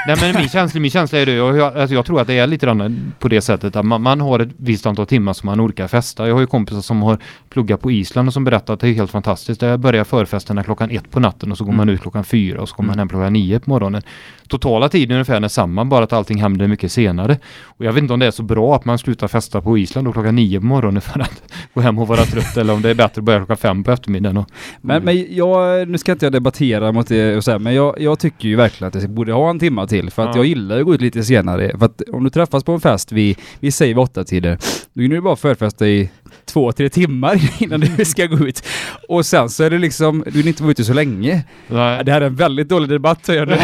Nej men min känsla, min känsla är det, och jag, alltså jag tror att det är lite grann på det sättet att man, man har ett visst antal timmar som man orkar festa. Jag har ju kompisar som har pluggat på Island och som berättar att det är helt fantastiskt. Där börjar förfesterna klockan ett på natten och så går man Mm. ut klockan fyra och så kommer man Mm. hem klockan nio på morgonen. Totala tiden är ungefär densamma, bara att allting händer mycket senare. Och jag vet inte om det är så bra att man slutar festa på Island då klockan nio på morgonen för att gå hem och vara trött eller om det är bättre att börja klockan fem på eftermiddagen. Och, Men, men jag, nu ska inte jag debattera mot det och så här, men jag, jag tycker ju verkligen att det borde ha en timma till. För att Ja. jag gillar att gå ut lite senare. För att om du träffas på en fest vid, vi säger vid åtta tider, då hinner du bara förfesta i två, tre timmar innan du ska gå ut. Och sen så är det liksom, du vill inte vara ute så länge. Nej. Det här är en väldigt dålig debatt hör jag nu.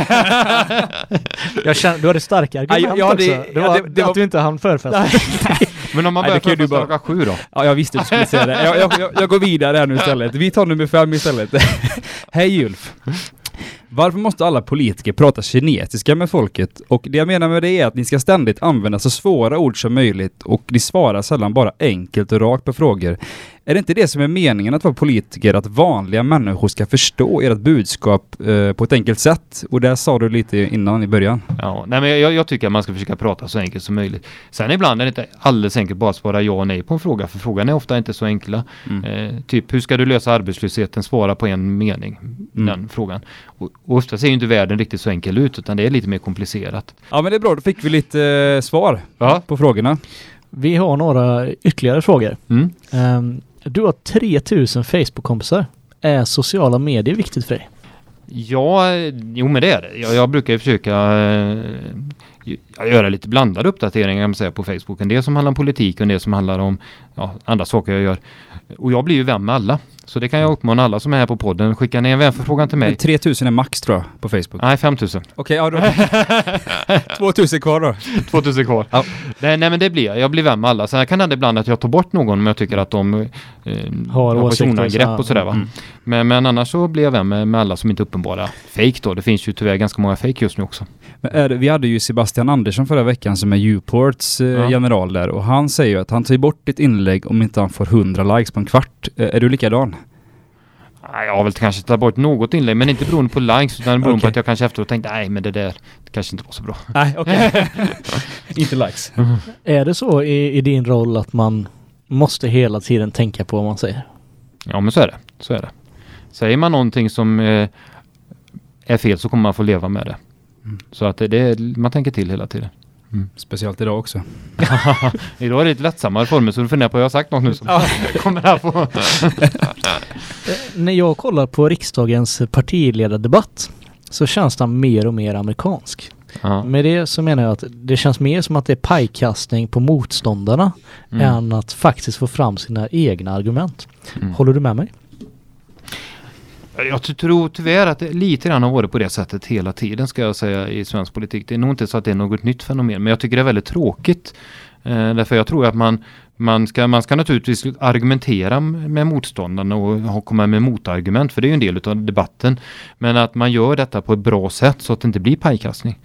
Jag känner, du hade starka argument Ja, ja, det- också. Det ja, var, det- det att var- du inte hann förfesta. Men om man Nej, börjar det kan förfesta bara- klockan sju då? Ja, jag visste att du skulle säga det. Jag, jag, jag, jag går vidare här nu istället. Vi tar nummer fem istället. Hej Ulf! Varför måste alla politiker prata kinesiska med folket? Och det jag menar med det är att ni ska ständigt använda så svåra ord som möjligt och ni svarar sällan bara enkelt och rakt på frågor. Är det inte det som är meningen att vara politiker, att vanliga människor ska förstå ert budskap eh, på ett enkelt sätt? Och det sa du lite innan i början. Ja, nej men jag, jag tycker att man ska försöka prata så enkelt som möjligt. Sen ibland är det inte alldeles enkelt bara att svara ja och nej på en fråga, för frågan är ofta inte så enkla. Mm. Eh, typ, hur ska du lösa arbetslösheten? Svara på en mening, Mm. den frågan. Och, och ofta ser ju inte världen riktigt så enkel ut, utan det är lite mer komplicerat. Ja men det är bra, då fick vi lite eh, svar Ja. på frågorna. Vi har några ytterligare frågor. Mm. Ehm, du har 3000 Facebook-kompisar. Är sociala medier viktigt för dig? Ja, jo men det är det. Jag, jag brukar ju försöka eh, göra lite blandade uppdateringar säga, på Facebook. En del som handlar om politik och en del som handlar om ja, andra saker jag gör. Och jag blir ju vän med alla. Så det kan jag uppmana alla som är här på podden. Skicka ner en vänförfrågan till mig. 3000 är max tror jag på Facebook. Nej, 5000. Okej, ja då. 2000 kvar då. 2000 kvar. Ja. Nej, nej men det blir jag. Jag blir vän med alla. Sen kan det hända ibland att jag tar bort någon om jag tycker att de eh, Har och personangrepp så. och sådär va. Mm. Men, men annars så blir jag vän med, med alla som inte är uppenbara fake då. Det finns ju tyvärr ganska många fake just nu också. Men är det, vi hade ju Sebastian Andersson förra veckan som är Uports eh, Ja. general där och han säger ju att han tar bort ditt inlägg om inte han får 100 likes på en kvart. Eh, är du likadan? Nej, Jag har väl kanske tagit bort något inlägg men inte beroende på likes utan beroende på Okej. att jag kanske efteråt tänkte nej men det där det kanske inte var så bra. Nej, okej. inte likes. Är det så i, i din roll att man måste hela tiden tänka på vad man säger? Ja men så är det. Så är det. Säger man någonting som eh, är fel så kommer man få leva med det. Mm. Så att det, det är, man tänker till hela tiden. Speciellt idag också. Idag är det lite lättsammare former så du funderar på jag har sagt något nu som kommer här på. Eh, När jag kollar på riksdagens partiledardebatt så känns den mer och mer amerikansk. Ja. Med det så menar jag att det känns mer som att det är pajkastning på motståndarna Mm. än att faktiskt få fram sina egna argument. Mm. Håller du med mig? Jag tror tyvärr att det lite grann har varit på det sättet hela tiden ska jag säga i svensk politik. Det är nog inte så att det är något nytt fenomen men jag tycker det är väldigt tråkigt. Eh, därför jag tror att man, man, ska, man ska naturligtvis argumentera med motståndarna och komma med motargument för det är ju en del av debatten. Men att man gör detta på ett bra sätt så att det inte blir pajkastning.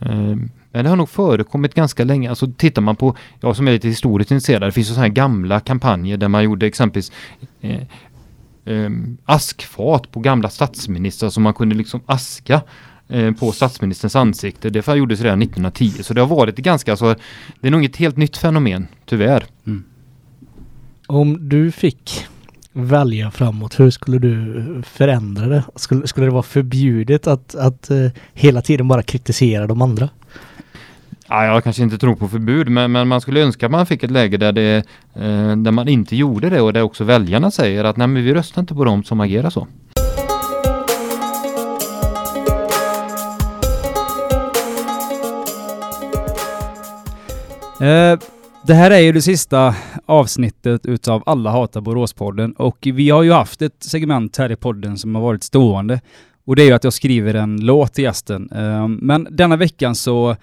Eh, men det har nog förekommit ganska länge. Alltså tittar man på, jag som är lite historiskt intresserad, det finns ju sådana här gamla kampanjer där man gjorde exempelvis eh, eh, askfat på gamla statsministrar som man kunde liksom aska eh, på statsministerns ansikte. Det gjordes redan 1910. Så det har varit ganska, alltså, det är nog ett helt nytt fenomen, tyvärr. Mm. Om du fick välja framåt, hur skulle du eh, förändra det? Skulle, skulle det vara förbjudet att, att eh, hela tiden bara kritisera de andra? Ja, jag kanske inte tror på förbud, men, men man skulle önska att man fick ett läge där, det, eh, där man inte gjorde det och där också väljarna säger att nej, men vi röstar inte på dem som agerar så. Eh, det här är ju det sista avsnittet utav Alla hatar Boråspodden och vi har ju haft ett segment här i podden som har varit stående och det är ju att jag skriver en låt till gästen. Eh, men denna veckan så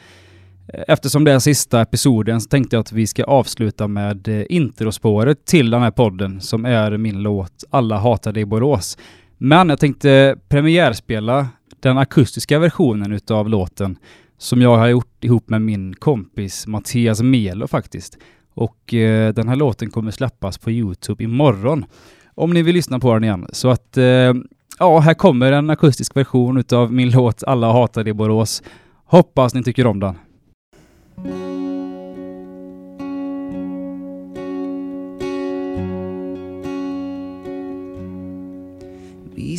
Eftersom det är sista episoden så tänkte jag att vi ska avsluta med eh, introspåret till den här podden som är min låt Alla hatar dig Borås. Men jag tänkte premiärspela den akustiska versionen utav låten som jag har gjort ihop med min kompis Mattias Melo faktiskt. Och eh, den här låten kommer släppas på Youtube imorgon. Om ni vill lyssna på den igen. Så att eh, ja, här kommer en akustisk version utav min låt Alla hatar dig Borås. Hoppas ni tycker om den.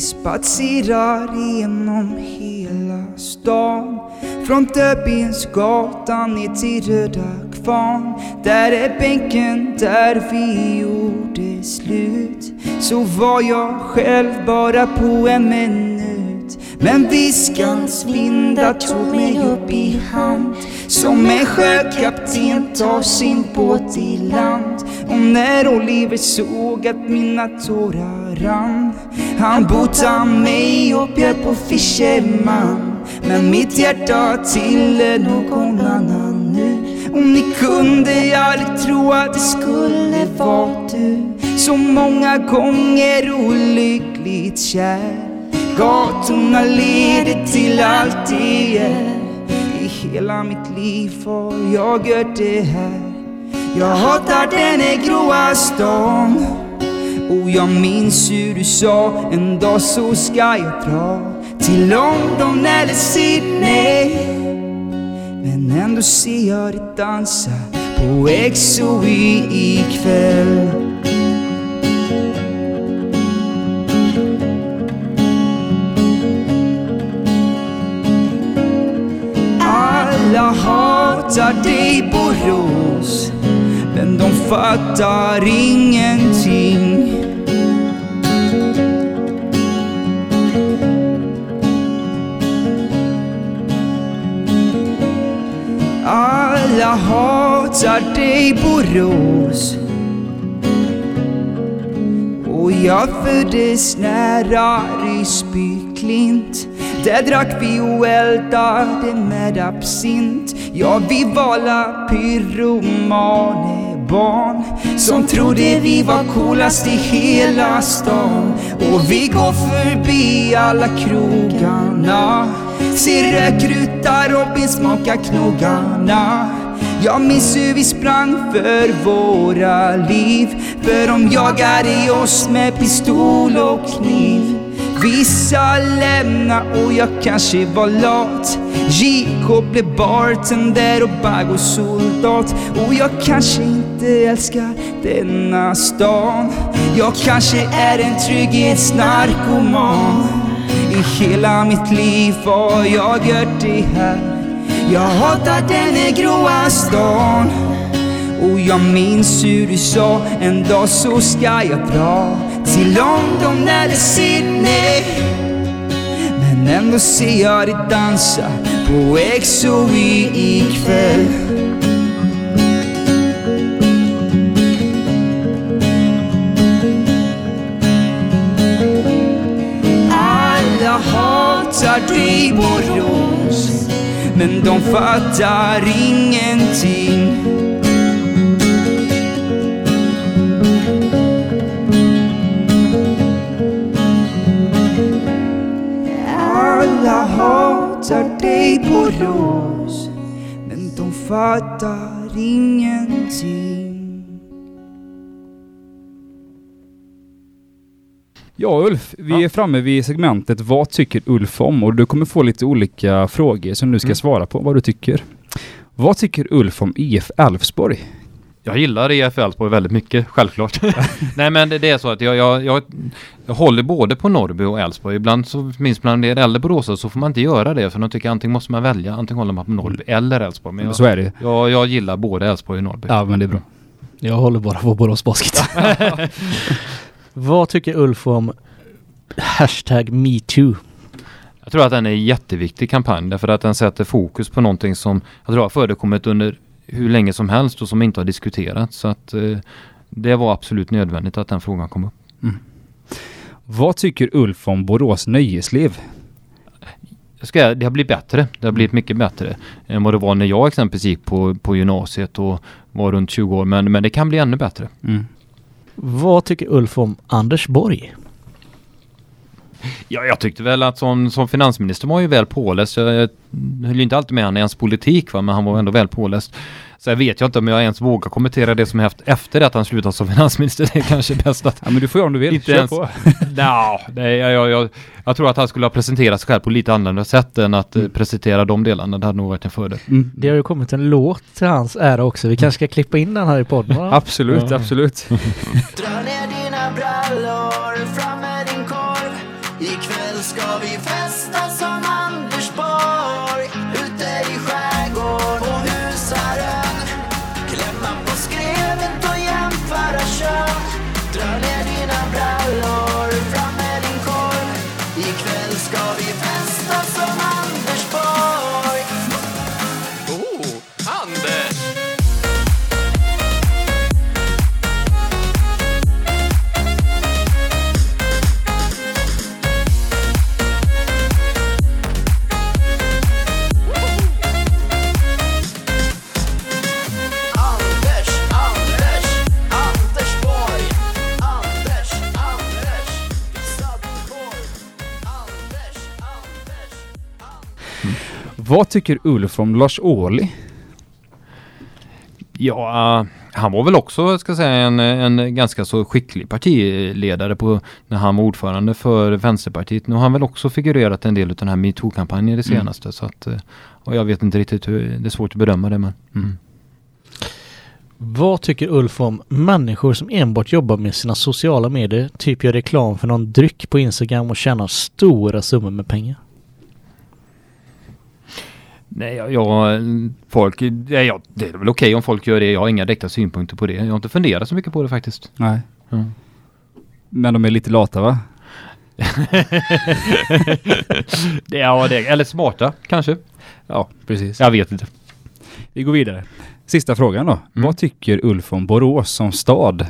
Spatserar genom hela stan. Från Döbensgatan ner till Röda Kvarn. Där är bänken där vi gjorde slut. Så var jag själv bara på en minut. Men viskans vindar tog mig upp i hand. Som en sjökapten tar sin båt i land. Och när Oliver såg att mina tårar rann Han botade mig och bjöd på fisherman Men mitt hjärta tillhör någon annan nu. Och ni kunde aldrig tro att det skulle vara du. Så många gånger olyckligt kär. Gatorna leder till allt det är i hela mitt liv har jag gör det här. Jag hatar den här gråa stan och jag minns hur du sa en dag så ska jag dra till London eller Sydney. Men ändå ser jag dig dansa på XOI ikväll. Hatar dig Borås men de fattar ingenting. Alla hatar dig Borås och jag föddes nära Ryssby klint där drack vi och eldade med absint. Ja, vi var alla pyromanebarn Som trodde vi var coolast i hela stan. Och vi går förbi alla krogarna Ser rökruta Robin smaka knogarna. Jag minns hur vi sprang för våra liv För de jagade oss med pistol och kniv. Vissa lämna och jag kanske var lat. JK blev bartender och Baggo soldat. Och jag kanske inte älskar denna stan. Jag kanske är en trygghetsnarkoman. I hela mitt liv har jag gjort det här. Jag hatar den gråa stan. Och jag minns hur du sa en dag så ska jag dra till London eller Sydney Men ändå ser jag dig dansa på XOI ikväll. Alla hatar dig Borås Men de fattar ingenting. Borås Men de fattar ingenting Ja Ulf, vi Ja. är framme vid segmentet Vad tycker Ulf om? Och du kommer få lite olika frågor som du ska Mm. svara på vad du tycker. Vad tycker Ulf om IF Elfsborg? Jag gillar EF Elfsborg väldigt mycket, självklart. Nej men det, det är så att jag, jag, jag, jag håller både på Norrby och Elfsborg. Ibland så minst bland er äldre boråsare så får man inte göra det för de tycker antingen måste man välja, antingen håller man på Norrby eller Elfsborg. Men jag, Så är det jag, jag gillar både Elfsborg och Norrby. Ja men det är bra. Jag håller bara på Borås Basket. Vad tycker Ulf om hashtag metoo? Jag tror att den är en jätteviktig kampanj därför att den sätter fokus på någonting som jag tror har förekommit under hur länge som helst och som inte har diskuterats. Så att eh, det var absolut nödvändigt att den frågan kom upp. Vad tycker Ulf om Borås nöjesliv? Jag ska, det har blivit bättre. Det har blivit mycket bättre än vad det var när jag exempelvis gick på, på gymnasiet och var runt 20 år. Men, men det kan bli ännu bättre. Mm. Vad tycker Ulf om Anders Borg? Ja, jag tyckte väl att som, som finansminister var han ju väl påläst. Jag, jag höll ju inte alltid med han i hans politik va, men han var ändå väl påläst. Så jag vet ju inte om jag ens vågar kommentera det som hänt efter att han slutat som finansminister. Det är kanske bäst att... Ja men du får göra om du vill. Inte Kör ens- på. Nja, nej, jag, jag, jag, jag tror att han skulle ha presenterat sig själv på lite annorlunda sätt än att eh, presentera de delarna. Det hade nog varit en fördel. Mm. Det har ju kommit en låt till hans ära också. Vi kanske ska klippa in den här i podden va? Absolut, Ja. absolut. Vad tycker Ulf om Lars Ohly? Ja, eh, han var väl också, ska jag säga, en, en ganska så skicklig partiledare på, när han var ordförande för Vänsterpartiet. Nu har han väl också figurerat en del av den här metoo-kampanjen det Mm. senaste. Så att, eh, och jag vet inte riktigt hur, det är svårt att bedöma det men. Mm. Vad tycker Ulf om människor som enbart jobbar med sina sociala medier, typ gör reklam för någon dryck på Instagram och tjänar stora summor med pengar? Nej, jag, jag, folk, nej, ja, det är väl okej om folk gör det. Jag har inga direkta synpunkter på det. Jag har inte funderat så mycket på det faktiskt. Nej. Mm. Men de är lite lata va? det, ja, det, eller smarta kanske. Ja, precis. Jag vet inte. Vi går vidare. Sista frågan då. Mm. Vad tycker Ulf om Borås som stad?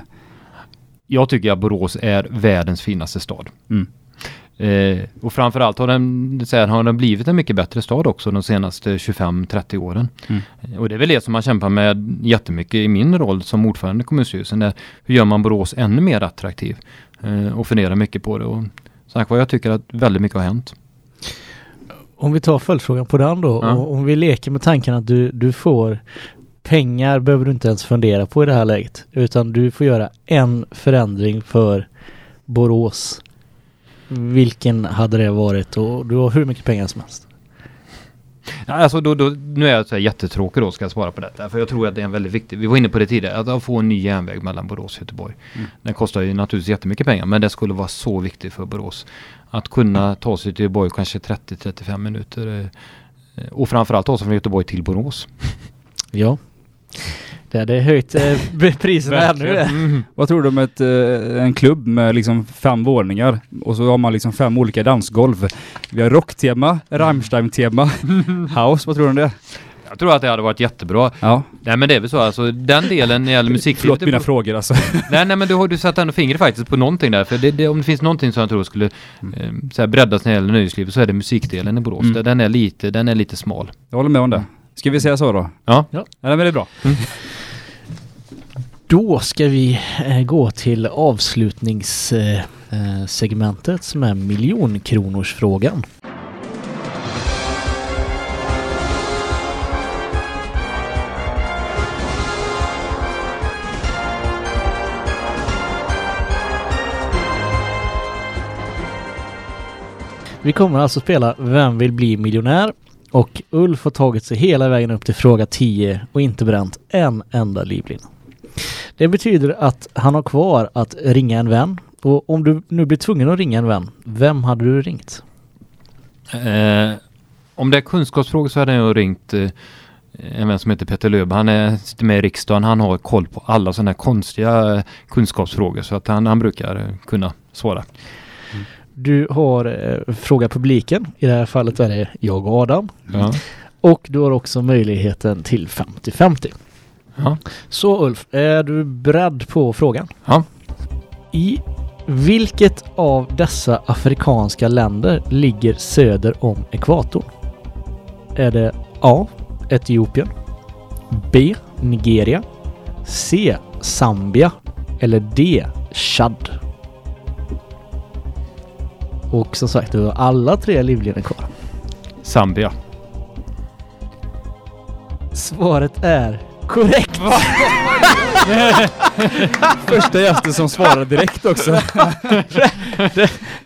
Jag tycker att Borås är världens finaste stad. Mm. Eh, och framförallt har den, så här, har den blivit en mycket bättre stad också de senaste 25-30 åren. Mm. Och det är väl det som man kämpar med jättemycket i min roll som ordförande i kommunstyrelsen. Där, hur gör man Borås ännu mer attraktiv? Eh, och funderar mycket på det. Och, sagt vad jag tycker att väldigt mycket har hänt. Om vi tar följdfrågan på den då. Ja. Om vi leker med tanken att du, du får pengar behöver du inte ens fundera på i det här läget. Utan du får göra en förändring för Borås. Vilken hade det varit? Och du har hur mycket pengar som helst. Ja, Alltså då, då, nu är jag så här jättetråkig då ska jag svara på detta. För jag tror att det är en väldigt viktig, vi var inne på det tidigare, att få en ny järnväg mellan Borås och Göteborg. Mm. Den kostar ju naturligtvis jättemycket pengar men det skulle vara så viktigt för Borås. Att kunna ta sig till Göteborg kanske 30-35 minuter. eh, Och framförallt ta sig från Göteborg till Borås. Ja. Det hade höjt eh, priserna ännu. Mm. Vad tror du om ett, eh, en klubb med liksom fem våningar och så har man liksom fem olika dansgolv. Vi har rocktema, Rammstein-tema, house. Vad tror du om det? Jag tror att det hade varit jättebra. Ja, Nej men det är väl så alltså, den delen när det gäller musiklivet. förlåt mina beror- frågor alltså. Nej, nej men du har du satt ändå fingret faktiskt på någonting där. För det, det, om det finns någonting som jag tror skulle eh, så här, breddas när det gäller nöjeslivet så är det musikdelen i Borås. Mm. Den, är lite, den är lite smal. Jag håller med om det. Ska vi säga så då? Ja. Nej men det är bra. Då ska vi eh, gå till avslutningssegmentet eh, segmentet som är miljonkronorsfrågan. Vi kommer alltså spela Vem vill bli miljonär? Och Ulf har tagit sig hela vägen upp till fråga 10 och inte bränt en enda livlina. Det betyder att han har kvar att ringa en vän. Och om du nu blir tvungen att ringa en vän, vem hade du ringt? Eh, om det är kunskapsfrågor så hade jag ringt eh, en vän som heter Peter Löb. Han är, sitter med i riksdagen. Han har koll på alla sådana här konstiga eh, kunskapsfrågor. Så att han, han brukar eh, kunna svara. Du har eh, fråga publiken. I det här fallet är det jag och Adam. Ja. Och du har också möjligheten till 50-50. Ja. Så Ulf, är du beredd på frågan? Ja. I vilket av dessa afrikanska länder ligger söder om ekvatorn? Är det A. Etiopien B. Nigeria C. Zambia eller D. Chad? Och som sagt, du har alla tre livlinor kvar. Zambia. Svaret är korrekt! Första gästen som svarar direkt också.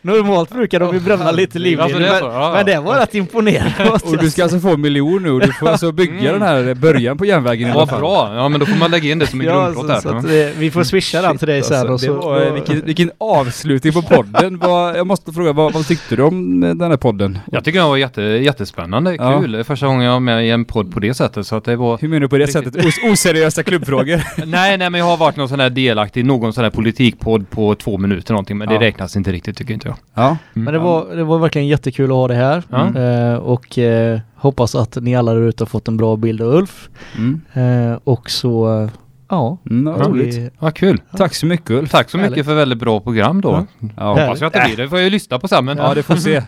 Normalt brukar de ju bränna lite livlinor, Alltså, det är men, ja, men det ja. var rätt imponerande. Och du ska alltså få en miljon nu och du får alltså bygga Mm. den här början på järnvägen i alla fall. bra! Ja men då får man lägga in det som en Ja, grundplåt här. så Ja. att, eh, vi får swisha den till dig sen. Alltså, och så, det var, eh, vilken, vilken avslutning på podden. vad, jag måste fråga, vad, vad tyckte du om den här podden? Jag tycker det var jätte, jättespännande, Ja. kul. Första gången jag var med i en podd på det sättet. Så att det var... Hur menar du på det sättet? Os oseriösa klubbfrågor? nej, nej men jag har varit någon sån här delaktig i någon sån här politikpodd på två minuter någonting. Men det Ja. räknas inte riktigt tycker inte jag. Ja. Men det var, det var verkligen jättekul att ha det här. Ja. Eh, och eh, hoppas att ni alla där ute har fått en bra bild av Ulf. Mm. Eh, och så, eh, ja. Mm, vad roligt. vi- Ja, kul. Tack så mycket Ulf. Tack så mycket Härligt. för väldigt bra program då. Ja. Hoppas jag att det blir. Det får jag ju lyssna på sen. Men... Ja, det får vi se.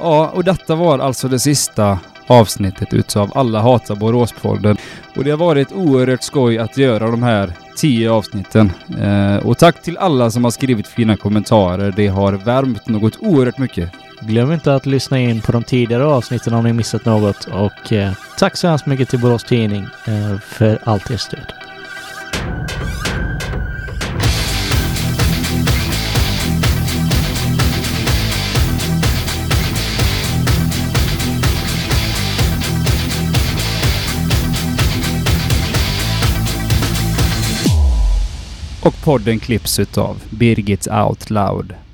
Ja, och detta var alltså det sista avsnittet utav Alla hatar Boråspodden. Och det har varit oerhört skoj att göra de här tio avsnitten. Eh, och tack till alla som har skrivit fina kommentarer. Det har värmt något oerhört mycket. Glöm inte att lyssna in på de tidigare avsnitten om ni missat något. Och eh, tack så hemskt mycket till Borås Tidning eh, för allt ert stöd. Och podden klipps utav Birgit Out Loud.